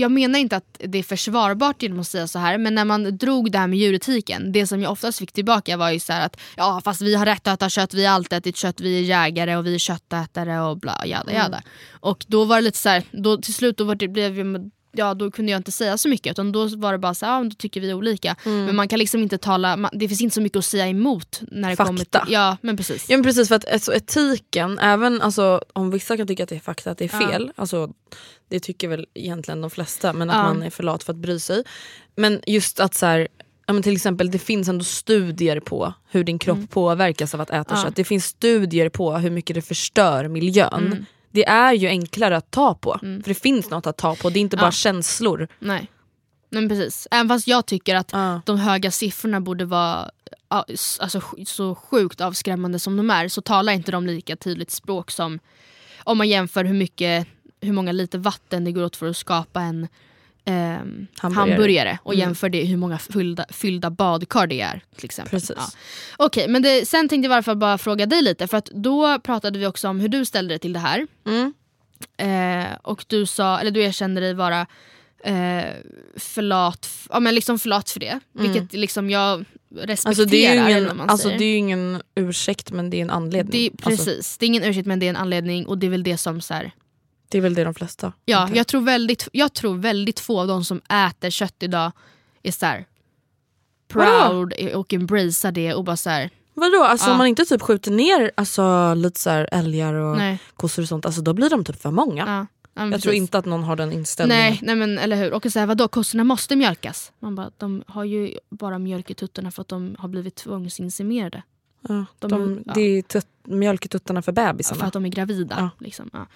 Speaker 2: jag menar inte att det är försvarbart genom att säga så här men när man drog det här med djuretiken, det som jag oftast fick tillbaka var ju så här att ja fast vi har rätt att äta kött, vi har alltid ätit kött, vi är jägare och vi är köttätare och bla jada jada. Och då var det lite så här, då till slut då var det, blev ja, då kunde jag inte säga så mycket utan då var det bara så här, ja, men då tycker vi olika. Men man kan liksom inte tala, man, det finns inte så mycket att säga emot när det kommer
Speaker 1: Fakta.
Speaker 2: till, ja men precis.
Speaker 1: Ja men precis för att alltså, etiken, även alltså, om vissa kan tycka att det är fakta att det är
Speaker 2: Ja.
Speaker 1: fel, alltså, det tycker väl egentligen de flesta men att
Speaker 2: Ja.
Speaker 1: man är för lat för att bry sig. Men just att så här, ja, men till exempel det finns ändå studier på hur din kropp påverkas av att äta
Speaker 2: Mm. Ja.
Speaker 1: kött. Det finns studier på hur mycket det förstör miljön.
Speaker 2: Mm.
Speaker 1: Det är ju enklare att ta på, för det finns något att ta på, det är inte bara
Speaker 2: Ja.
Speaker 1: känslor.
Speaker 2: Nej. Men precis. Även fast jag tycker att
Speaker 1: Ja.
Speaker 2: de höga siffrorna borde vara alltså, så sjukt avskrämmande som de är så talar inte de lika tydligt språk som om man jämför hur mycket hur många liter vatten det går åt för att skapa en ehm,
Speaker 1: Hamburgare.
Speaker 2: hamburgare. och
Speaker 1: Mm.
Speaker 2: jämför det hur många fyllda, fyllda badkar det är. till exempel. Ja. Okej, men det, sen tänkte jag i varje fall bara fråga dig lite för att då pratade vi också om hur du ställde dig till det här.
Speaker 1: Mm.
Speaker 2: Eh, och du sa, eller du erkände dig vara eh, för lat, f- ja, men liksom för lat för det. Vilket liksom jag respekterar.
Speaker 1: Mm. Alltså, det, är ingen,
Speaker 2: man
Speaker 1: alltså, det är ingen ursäkt men det är en anledning.
Speaker 2: det,
Speaker 1: Alltså,
Speaker 2: precis, det är ingen ursäkt men det är en anledning och det är väl det som så här,
Speaker 1: det är väl det de flesta
Speaker 2: Ja, jag tror, väldigt, jag tror väldigt få av de som äter kött idag är så här, proud och embracear det och bara så här,
Speaker 1: Vadå? Alltså
Speaker 2: Ja.
Speaker 1: om man inte typ skjuter ner alltså, lite så här älgar och
Speaker 2: nej.
Speaker 1: kossor och sånt, alltså, då blir de typ för många.
Speaker 2: Ja, ja,
Speaker 1: jag tror
Speaker 2: precis.
Speaker 1: inte att någon har den inställningen.
Speaker 2: Nej, nej men eller hur. Och så här, vadå, kossorna måste mjölkas. Man bara, de har ju bara mjölk i tuttarna för att de har blivit tvångsinsemerade.
Speaker 1: Ja,
Speaker 2: De-
Speaker 1: de,
Speaker 2: ja.
Speaker 1: Det är tut- mjölk i tuttarna för bebisarna.
Speaker 2: För att de är gravida.
Speaker 1: Ja.
Speaker 2: Liksom, ja.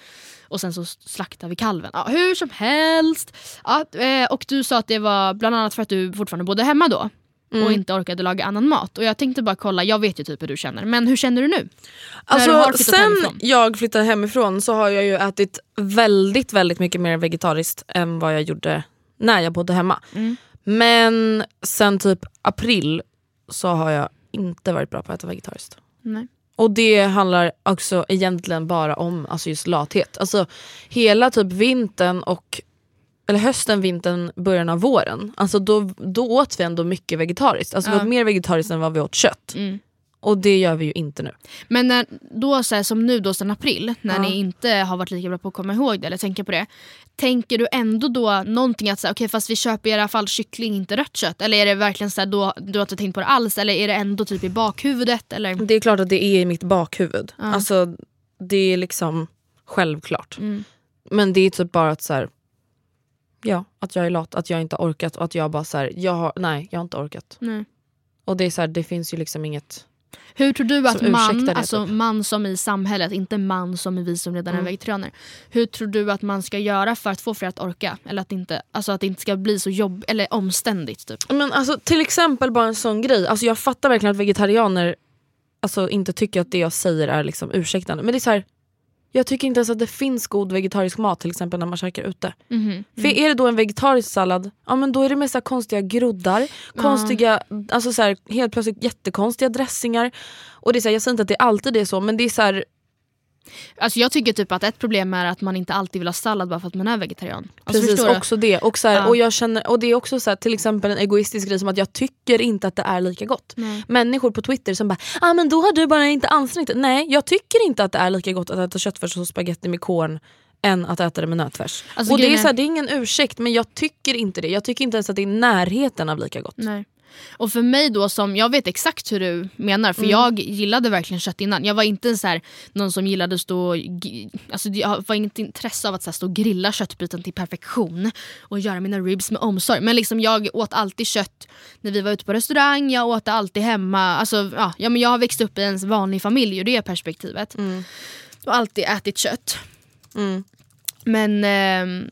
Speaker 2: Och sen så slaktar vi kalven. Ja, hur som helst. Ja, eh, och du sa att det var bland annat för att du fortfarande bodde hemma då.
Speaker 1: Mm.
Speaker 2: Och inte orkade laga annan mat. Och jag tänkte bara kolla, jag vet ju typ hur du känner. Men hur känner du nu?
Speaker 1: Alltså,
Speaker 2: När du
Speaker 1: sen
Speaker 2: hemifrån.
Speaker 1: jag flyttade hemifrån så har jag ju ätit väldigt väldigt mycket mer vegetariskt än vad jag gjorde när jag bodde hemma.
Speaker 2: Mm.
Speaker 1: Men sen typ april så har jag inte varit bra på att äta vegetariskt.
Speaker 2: Nej.
Speaker 1: Och det handlar också egentligen bara om alltså just lathet. Alltså hela typ vintern och eller hösten, vintern, början av våren. Alltså då, då åt vi ändå mycket vegetariskt. Alltså vi
Speaker 2: Ja.
Speaker 1: åt mer vegetariskt än vad vi åt kött.
Speaker 2: Mm.
Speaker 1: Och det gör vi ju inte nu.
Speaker 2: Men när, då så här, som nu då sen april, när
Speaker 1: Ja.
Speaker 2: ni inte har varit lika bra på att komma ihåg det eller tänka på det. Tänker du ändå då någonting att säga, okej fast vi köper i alla fall kyckling, inte rött kött? Eller är det verkligen så här, då, du har inte tänkt på det alls? Eller är det ändå typ i bakhuvudet? Eller?
Speaker 1: Det är klart att det är i mitt bakhuvud.
Speaker 2: Ja.
Speaker 1: Alltså det är liksom självklart.
Speaker 2: Mm.
Speaker 1: Men det är typ bara att så här, ja, att jag är lat, att jag inte har orkat och att jag bara så här, jag har, nej jag har inte orkat.
Speaker 2: Nej.
Speaker 1: Och det är så här, det finns ju liksom inget
Speaker 2: Hur tror du att man,
Speaker 1: det,
Speaker 2: alltså
Speaker 1: typ.
Speaker 2: man som i samhället, inte man som är vi som redan är
Speaker 1: Mm.
Speaker 2: vegetarianer. Hur tror du att man ska göra för att få fler att orka? Eller att, inte, alltså att det inte ska bli så jobb eller omständigt? Typ.
Speaker 1: Men alltså, till exempel bara en sån grej. Alltså, jag fattar verkligen att vegetarianer alltså, inte tycker att det jag säger är liksom ursäktande. Men det är så här, jag tycker inte ens att det finns god vegetarisk mat till exempel när man käkar ute.
Speaker 2: Mhm.
Speaker 1: För är det då en vegetarisk sallad, ja men då är det med så här konstiga groddar, konstiga, alltså så här, helt plötsligt jättekonstiga dressingar. Och det är så här, jag säger inte att det alltid är så men det är så här,
Speaker 2: Alltså jag tycker typ att ett problem är att man inte alltid vill ha sallad bara för att man är vegetarian. Alltså
Speaker 1: Precis, också det. Och, så här,
Speaker 2: Ja.
Speaker 1: och, jag känner, och det är också så här, till exempel en egoistisk grej som att jag tycker inte att det är lika gott.
Speaker 2: Nej.
Speaker 1: Människor på Twitter som bara ah, men då har du bara inte ansträngt dig. Nej jag tycker inte att det är lika gott att äta köttfärs och spagetti med korn än att äta det med nötfärs.
Speaker 2: Alltså,
Speaker 1: och det är, så här, det är ingen ursäkt men jag tycker inte det. Jag tycker inte ens att det är närheten av lika gott.
Speaker 2: Nej. Och för mig då som, jag vet exakt hur du menar för
Speaker 1: Mm.
Speaker 2: jag gillade verkligen kött innan. Jag var inte så här, någon som gillade att stå, alltså jag var inget intresse av att så här, stå och grilla köttbiten till perfektion och göra mina ribs med omsorg. Men liksom jag åt alltid kött när vi var ute på restaurang, jag åt det alltid hemma. Alltså, ja, ja, men jag har växt upp i en vanlig familj ur det perspektivet. Och alltid ätit kött.
Speaker 1: Mm.
Speaker 2: Men ehm,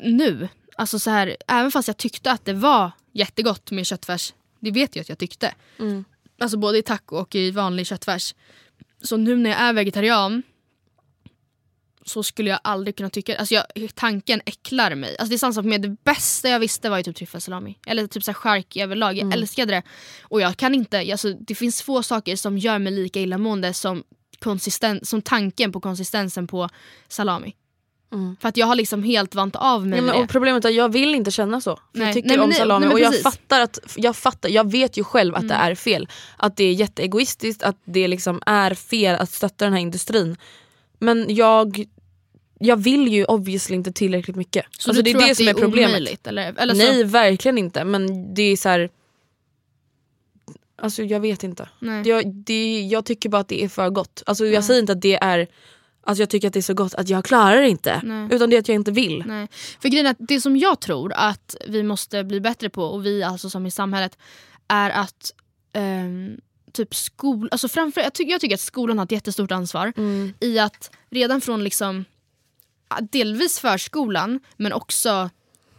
Speaker 2: nu, alltså så här, även fast jag tyckte att det var jättegott med köttfärs, det vet jag att jag tyckte.
Speaker 1: Mm.
Speaker 2: Alltså både i taco och i vanlig köttfärs. Så nu när jag är vegetarian så skulle jag aldrig kunna tycka, alltså jag, tanken äcklar mig. Alltså det är samma med det bästa jag visste var ju typ tryffelsalami. Eller typ så chark överlag, jag älskade det. Och jag kan inte, alltså det finns få saker som gör mig lika illamående som, konsisten, som tanken på konsistensen på salami. För att jag har liksom helt vant av mig
Speaker 1: Ja, men,
Speaker 2: det.
Speaker 1: och problemet är att jag vill inte känna så. Jag tycker
Speaker 2: Nej,
Speaker 1: om
Speaker 2: nej,
Speaker 1: salami
Speaker 2: nej,
Speaker 1: och jag fattar, att, jag fattar, jag vet ju själv att det
Speaker 2: Mm.
Speaker 1: är fel. Att det är jätteegoistiskt, att det liksom är fel att stötta den här industrin. Men jag, jag vill ju obviously inte tillräckligt mycket.
Speaker 2: Så
Speaker 1: alltså,
Speaker 2: du
Speaker 1: det är
Speaker 2: tror
Speaker 1: det
Speaker 2: att
Speaker 1: som
Speaker 2: det
Speaker 1: är
Speaker 2: är
Speaker 1: problemet.
Speaker 2: omöjligt? Eller, eller så-
Speaker 1: Nej verkligen inte men det är så här. Alltså jag vet inte.
Speaker 2: Nej.
Speaker 1: Jag, det, jag tycker bara att det är för gott. Alltså, jag säger inte att det är Alltså jag tycker att det är så gott att jag klarar det inte.
Speaker 2: Nej.
Speaker 1: Utan det är att jag inte vill.
Speaker 2: Nej. För grejen är att det som jag tror att vi måste bli bättre på, och vi alltså som i samhället, är att ehm, typ skol, alltså framför, jag, tycker, jag tycker att skolan har ett jättestort ansvar i att redan från liksom delvis förskolan men också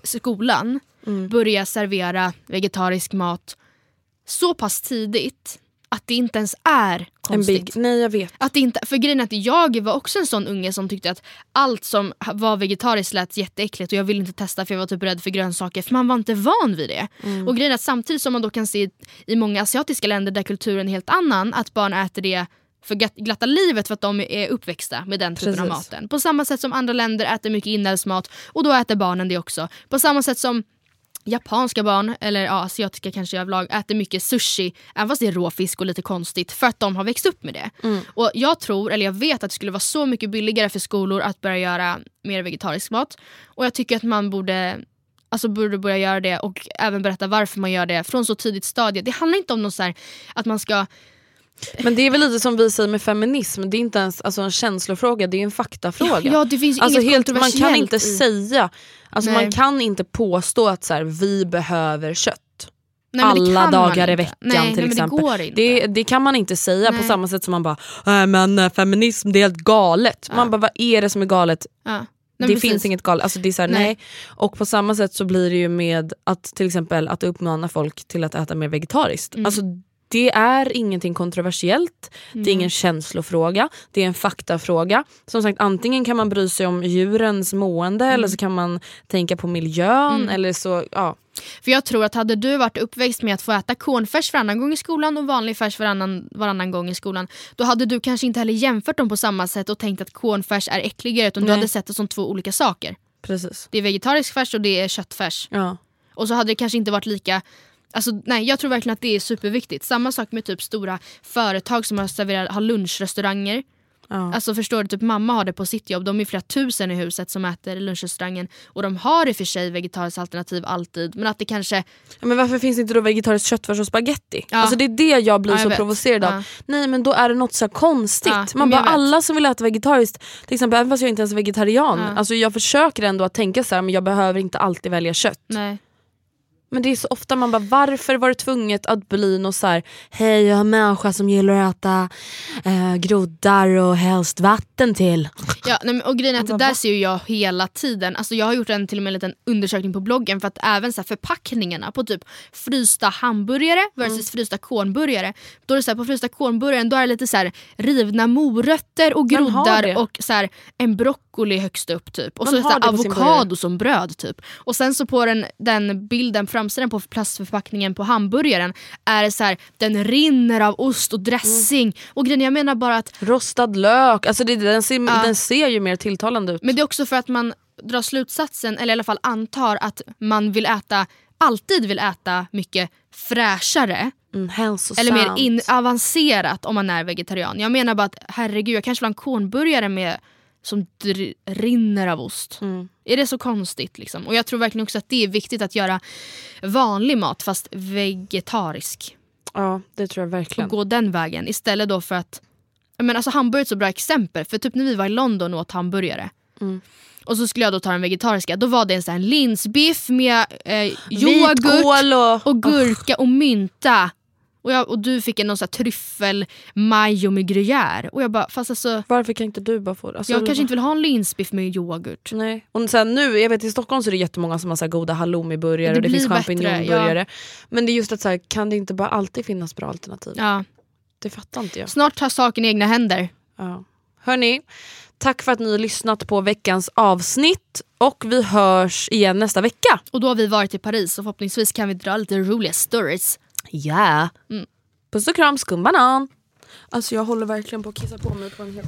Speaker 2: skolan börja servera vegetarisk mat så pass tidigt att det inte ens är
Speaker 1: En
Speaker 2: konstigt.
Speaker 1: big, nej jag vet.
Speaker 2: Att inte, för grejen är att jag var också en sån unge som tyckte att allt som var vegetariskt lät jätteäckligt och jag ville inte testa för jag var typ rädd för grönsaker för man var inte van vid det. Och grejen är att samtidigt som man då kan se i många asiatiska länder där kulturen är helt annan att barn äter det för glatt- glatta livet för att de är uppväxta med den typen av
Speaker 1: Precis.
Speaker 2: maten. På samma sätt som andra länder äter mycket inälvsmat och då äter barnen det också. På samma sätt som japanska barn, eller ja, asiatiska kanske överlag, äter mycket sushi även fast det är råfisk och lite konstigt för att de har växt upp med det. Och jag tror, eller jag vet att det skulle vara så mycket billigare för skolor att börja göra mer vegetarisk mat. Och jag tycker att man borde Alltså borde börja göra det och även berätta varför man gör det från så tidigt stadie. Det handlar inte om något så här, att man ska...
Speaker 1: Men det är väl lite som vi säger med feminism, det är inte ens alltså, en känslofråga, det är en faktafråga.
Speaker 2: Ja, det finns
Speaker 1: alltså,
Speaker 2: inget
Speaker 1: helt, Man kan inte
Speaker 2: i-
Speaker 1: säga, alltså,
Speaker 2: Nej.
Speaker 1: man kan inte påstå att så här, vi behöver kött.
Speaker 2: Nej,
Speaker 1: alla dagar i veckan
Speaker 2: nej,
Speaker 1: till
Speaker 2: nej,
Speaker 1: exempel.
Speaker 2: Det går inte.
Speaker 1: Det, det kan man inte säga på samma sätt som man bara äh, men eh, feminism det är helt galet.
Speaker 2: Ja.
Speaker 1: Man bara vad är det som är galet?
Speaker 2: ja.
Speaker 1: Det
Speaker 2: precis.
Speaker 1: finns inget galet. Alltså, det är så här, nej.
Speaker 2: Nej.
Speaker 1: Och på samma sätt så blir det ju med att till exempel att uppmana folk till att äta mer vegetariskt.
Speaker 2: Mm.
Speaker 1: Alltså, det är ingenting kontroversiellt, det är ingen känslofråga, det är en faktafråga. Som sagt antingen kan man bry sig om djurens mående eller så kan man tänka på miljön
Speaker 2: Mm.
Speaker 1: eller så, ja.
Speaker 2: För jag tror att hade du varit uppväxt med att få äta cornfärs varannan gång i skolan och vanlig färs varannan, varannan gång i skolan då hade du kanske inte heller jämfört dem på samma sätt och tänkt att cornfärs är äckligare utan du
Speaker 1: Nej.
Speaker 2: hade sett det som två olika saker.
Speaker 1: Precis.
Speaker 2: Det är vegetarisk färs och det är köttfärs.
Speaker 1: Ja.
Speaker 2: Och så hade det kanske inte varit lika Alltså, nej, jag tror verkligen att det är superviktigt. Samma sak med typ stora företag som har, serverar, har lunchrestauranger.
Speaker 1: Ja.
Speaker 2: Alltså förstår du, typ mamma har det på sitt jobb. De är flera tusen i huset som äter lunchrestaurangen. Och de har i och för sig vegetariskt alternativ alltid. Men att det kanske...
Speaker 1: Ja, men varför finns inte då vegetariskt köttfärs och spaghetti?
Speaker 2: Ja.
Speaker 1: Alltså det är det jag blir
Speaker 2: Ja, jag
Speaker 1: så
Speaker 2: vet.
Speaker 1: provocerad av. Nej men då är det något så konstigt. Man bara
Speaker 2: vet.
Speaker 1: alla som vill äta vegetariskt, till exempel även fast jag inte ens är vegetarian. Alltså jag försöker ändå att tänka så här, men jag behöver inte alltid välja kött.
Speaker 2: Nej.
Speaker 1: Men det är så ofta man bara, varför var det tvunget att bli något så här, hej jag är en människa som gillar att äta eh, groddar och helst vatten till.
Speaker 2: Ja, nej, men- och grejen är att det där ser jag hela tiden. Alltså, jag har gjort en till och med en liten undersökning på bloggen för att även så här, förpackningarna på typ frysta hamburgare versus
Speaker 1: Mm.
Speaker 2: frysta kornburgare. Då är det så här, på frysta kornburgaren då är det lite så här, rivna morötter och groddar och så här, en broccoli högst upp typ. Och
Speaker 1: Vem
Speaker 2: så, så här, avokado som bröd typ. Och sen så på den, den bilden, framsidan på plastförpackningen på hamburgaren är det så här, den rinner av ost och dressing.
Speaker 1: Mm.
Speaker 2: Och grejen, jag menar bara att
Speaker 1: Rostad lök, alltså det, den, ser,
Speaker 2: Ja.
Speaker 1: den ser ju mer tilltalande ut.
Speaker 2: Men det är också för att man drar slutsatsen, eller i alla fall antar att man vill äta, alltid vill äta mycket fräschare.
Speaker 1: Mm, hälsosamt.
Speaker 2: Eller mer in, avancerat om man är vegetarian. Jag menar bara att herregud, jag kanske vill ha en kornburgare med som rinner av ost.
Speaker 1: Mm.
Speaker 2: Är det så konstigt? Liksom? Och jag tror verkligen också att det är viktigt att göra vanlig mat fast vegetarisk.
Speaker 1: Ja det tror jag verkligen.
Speaker 2: Och gå den vägen istället då för att... Menar, alltså hamburgare är ett så bra exempel. För typ när vi var i London och åt hamburgare.
Speaker 1: Mm.
Speaker 2: Och så skulle jag då ta den vegetariska. Då var det en sån här linsbiff med eh, yoghurt
Speaker 1: och...
Speaker 2: och gurka och mynta. Och, jag, och du fick en någon sån här tryffel majo med gruyère. Och jag bara, fast alltså,
Speaker 1: Varför kan inte du bara få det? Alltså,
Speaker 2: jag kanske inte vill ha en linsbiff med yoghurt.
Speaker 1: Nej. Och sen nu, jag vet i Stockholm så är det jättemånga som har så goda halloumiburgare
Speaker 2: Det
Speaker 1: och det finns champinjonburgare. Men det är just att så här, kan det inte bara alltid finnas bra alternativ?
Speaker 2: Ja.
Speaker 1: Det fattar inte jag.
Speaker 2: Snart tar saken i egna händer.
Speaker 1: Ja. Hörni, tack för att ni har lyssnat på veckans avsnitt och vi hörs igen nästa vecka.
Speaker 2: Och då har vi varit i Paris och förhoppningsvis kan vi dra lite roliga stories.
Speaker 1: Ja.
Speaker 2: Mm.
Speaker 1: Puss och kram, skumbanan. Alltså jag håller verkligen på att kissa på mig på en helt...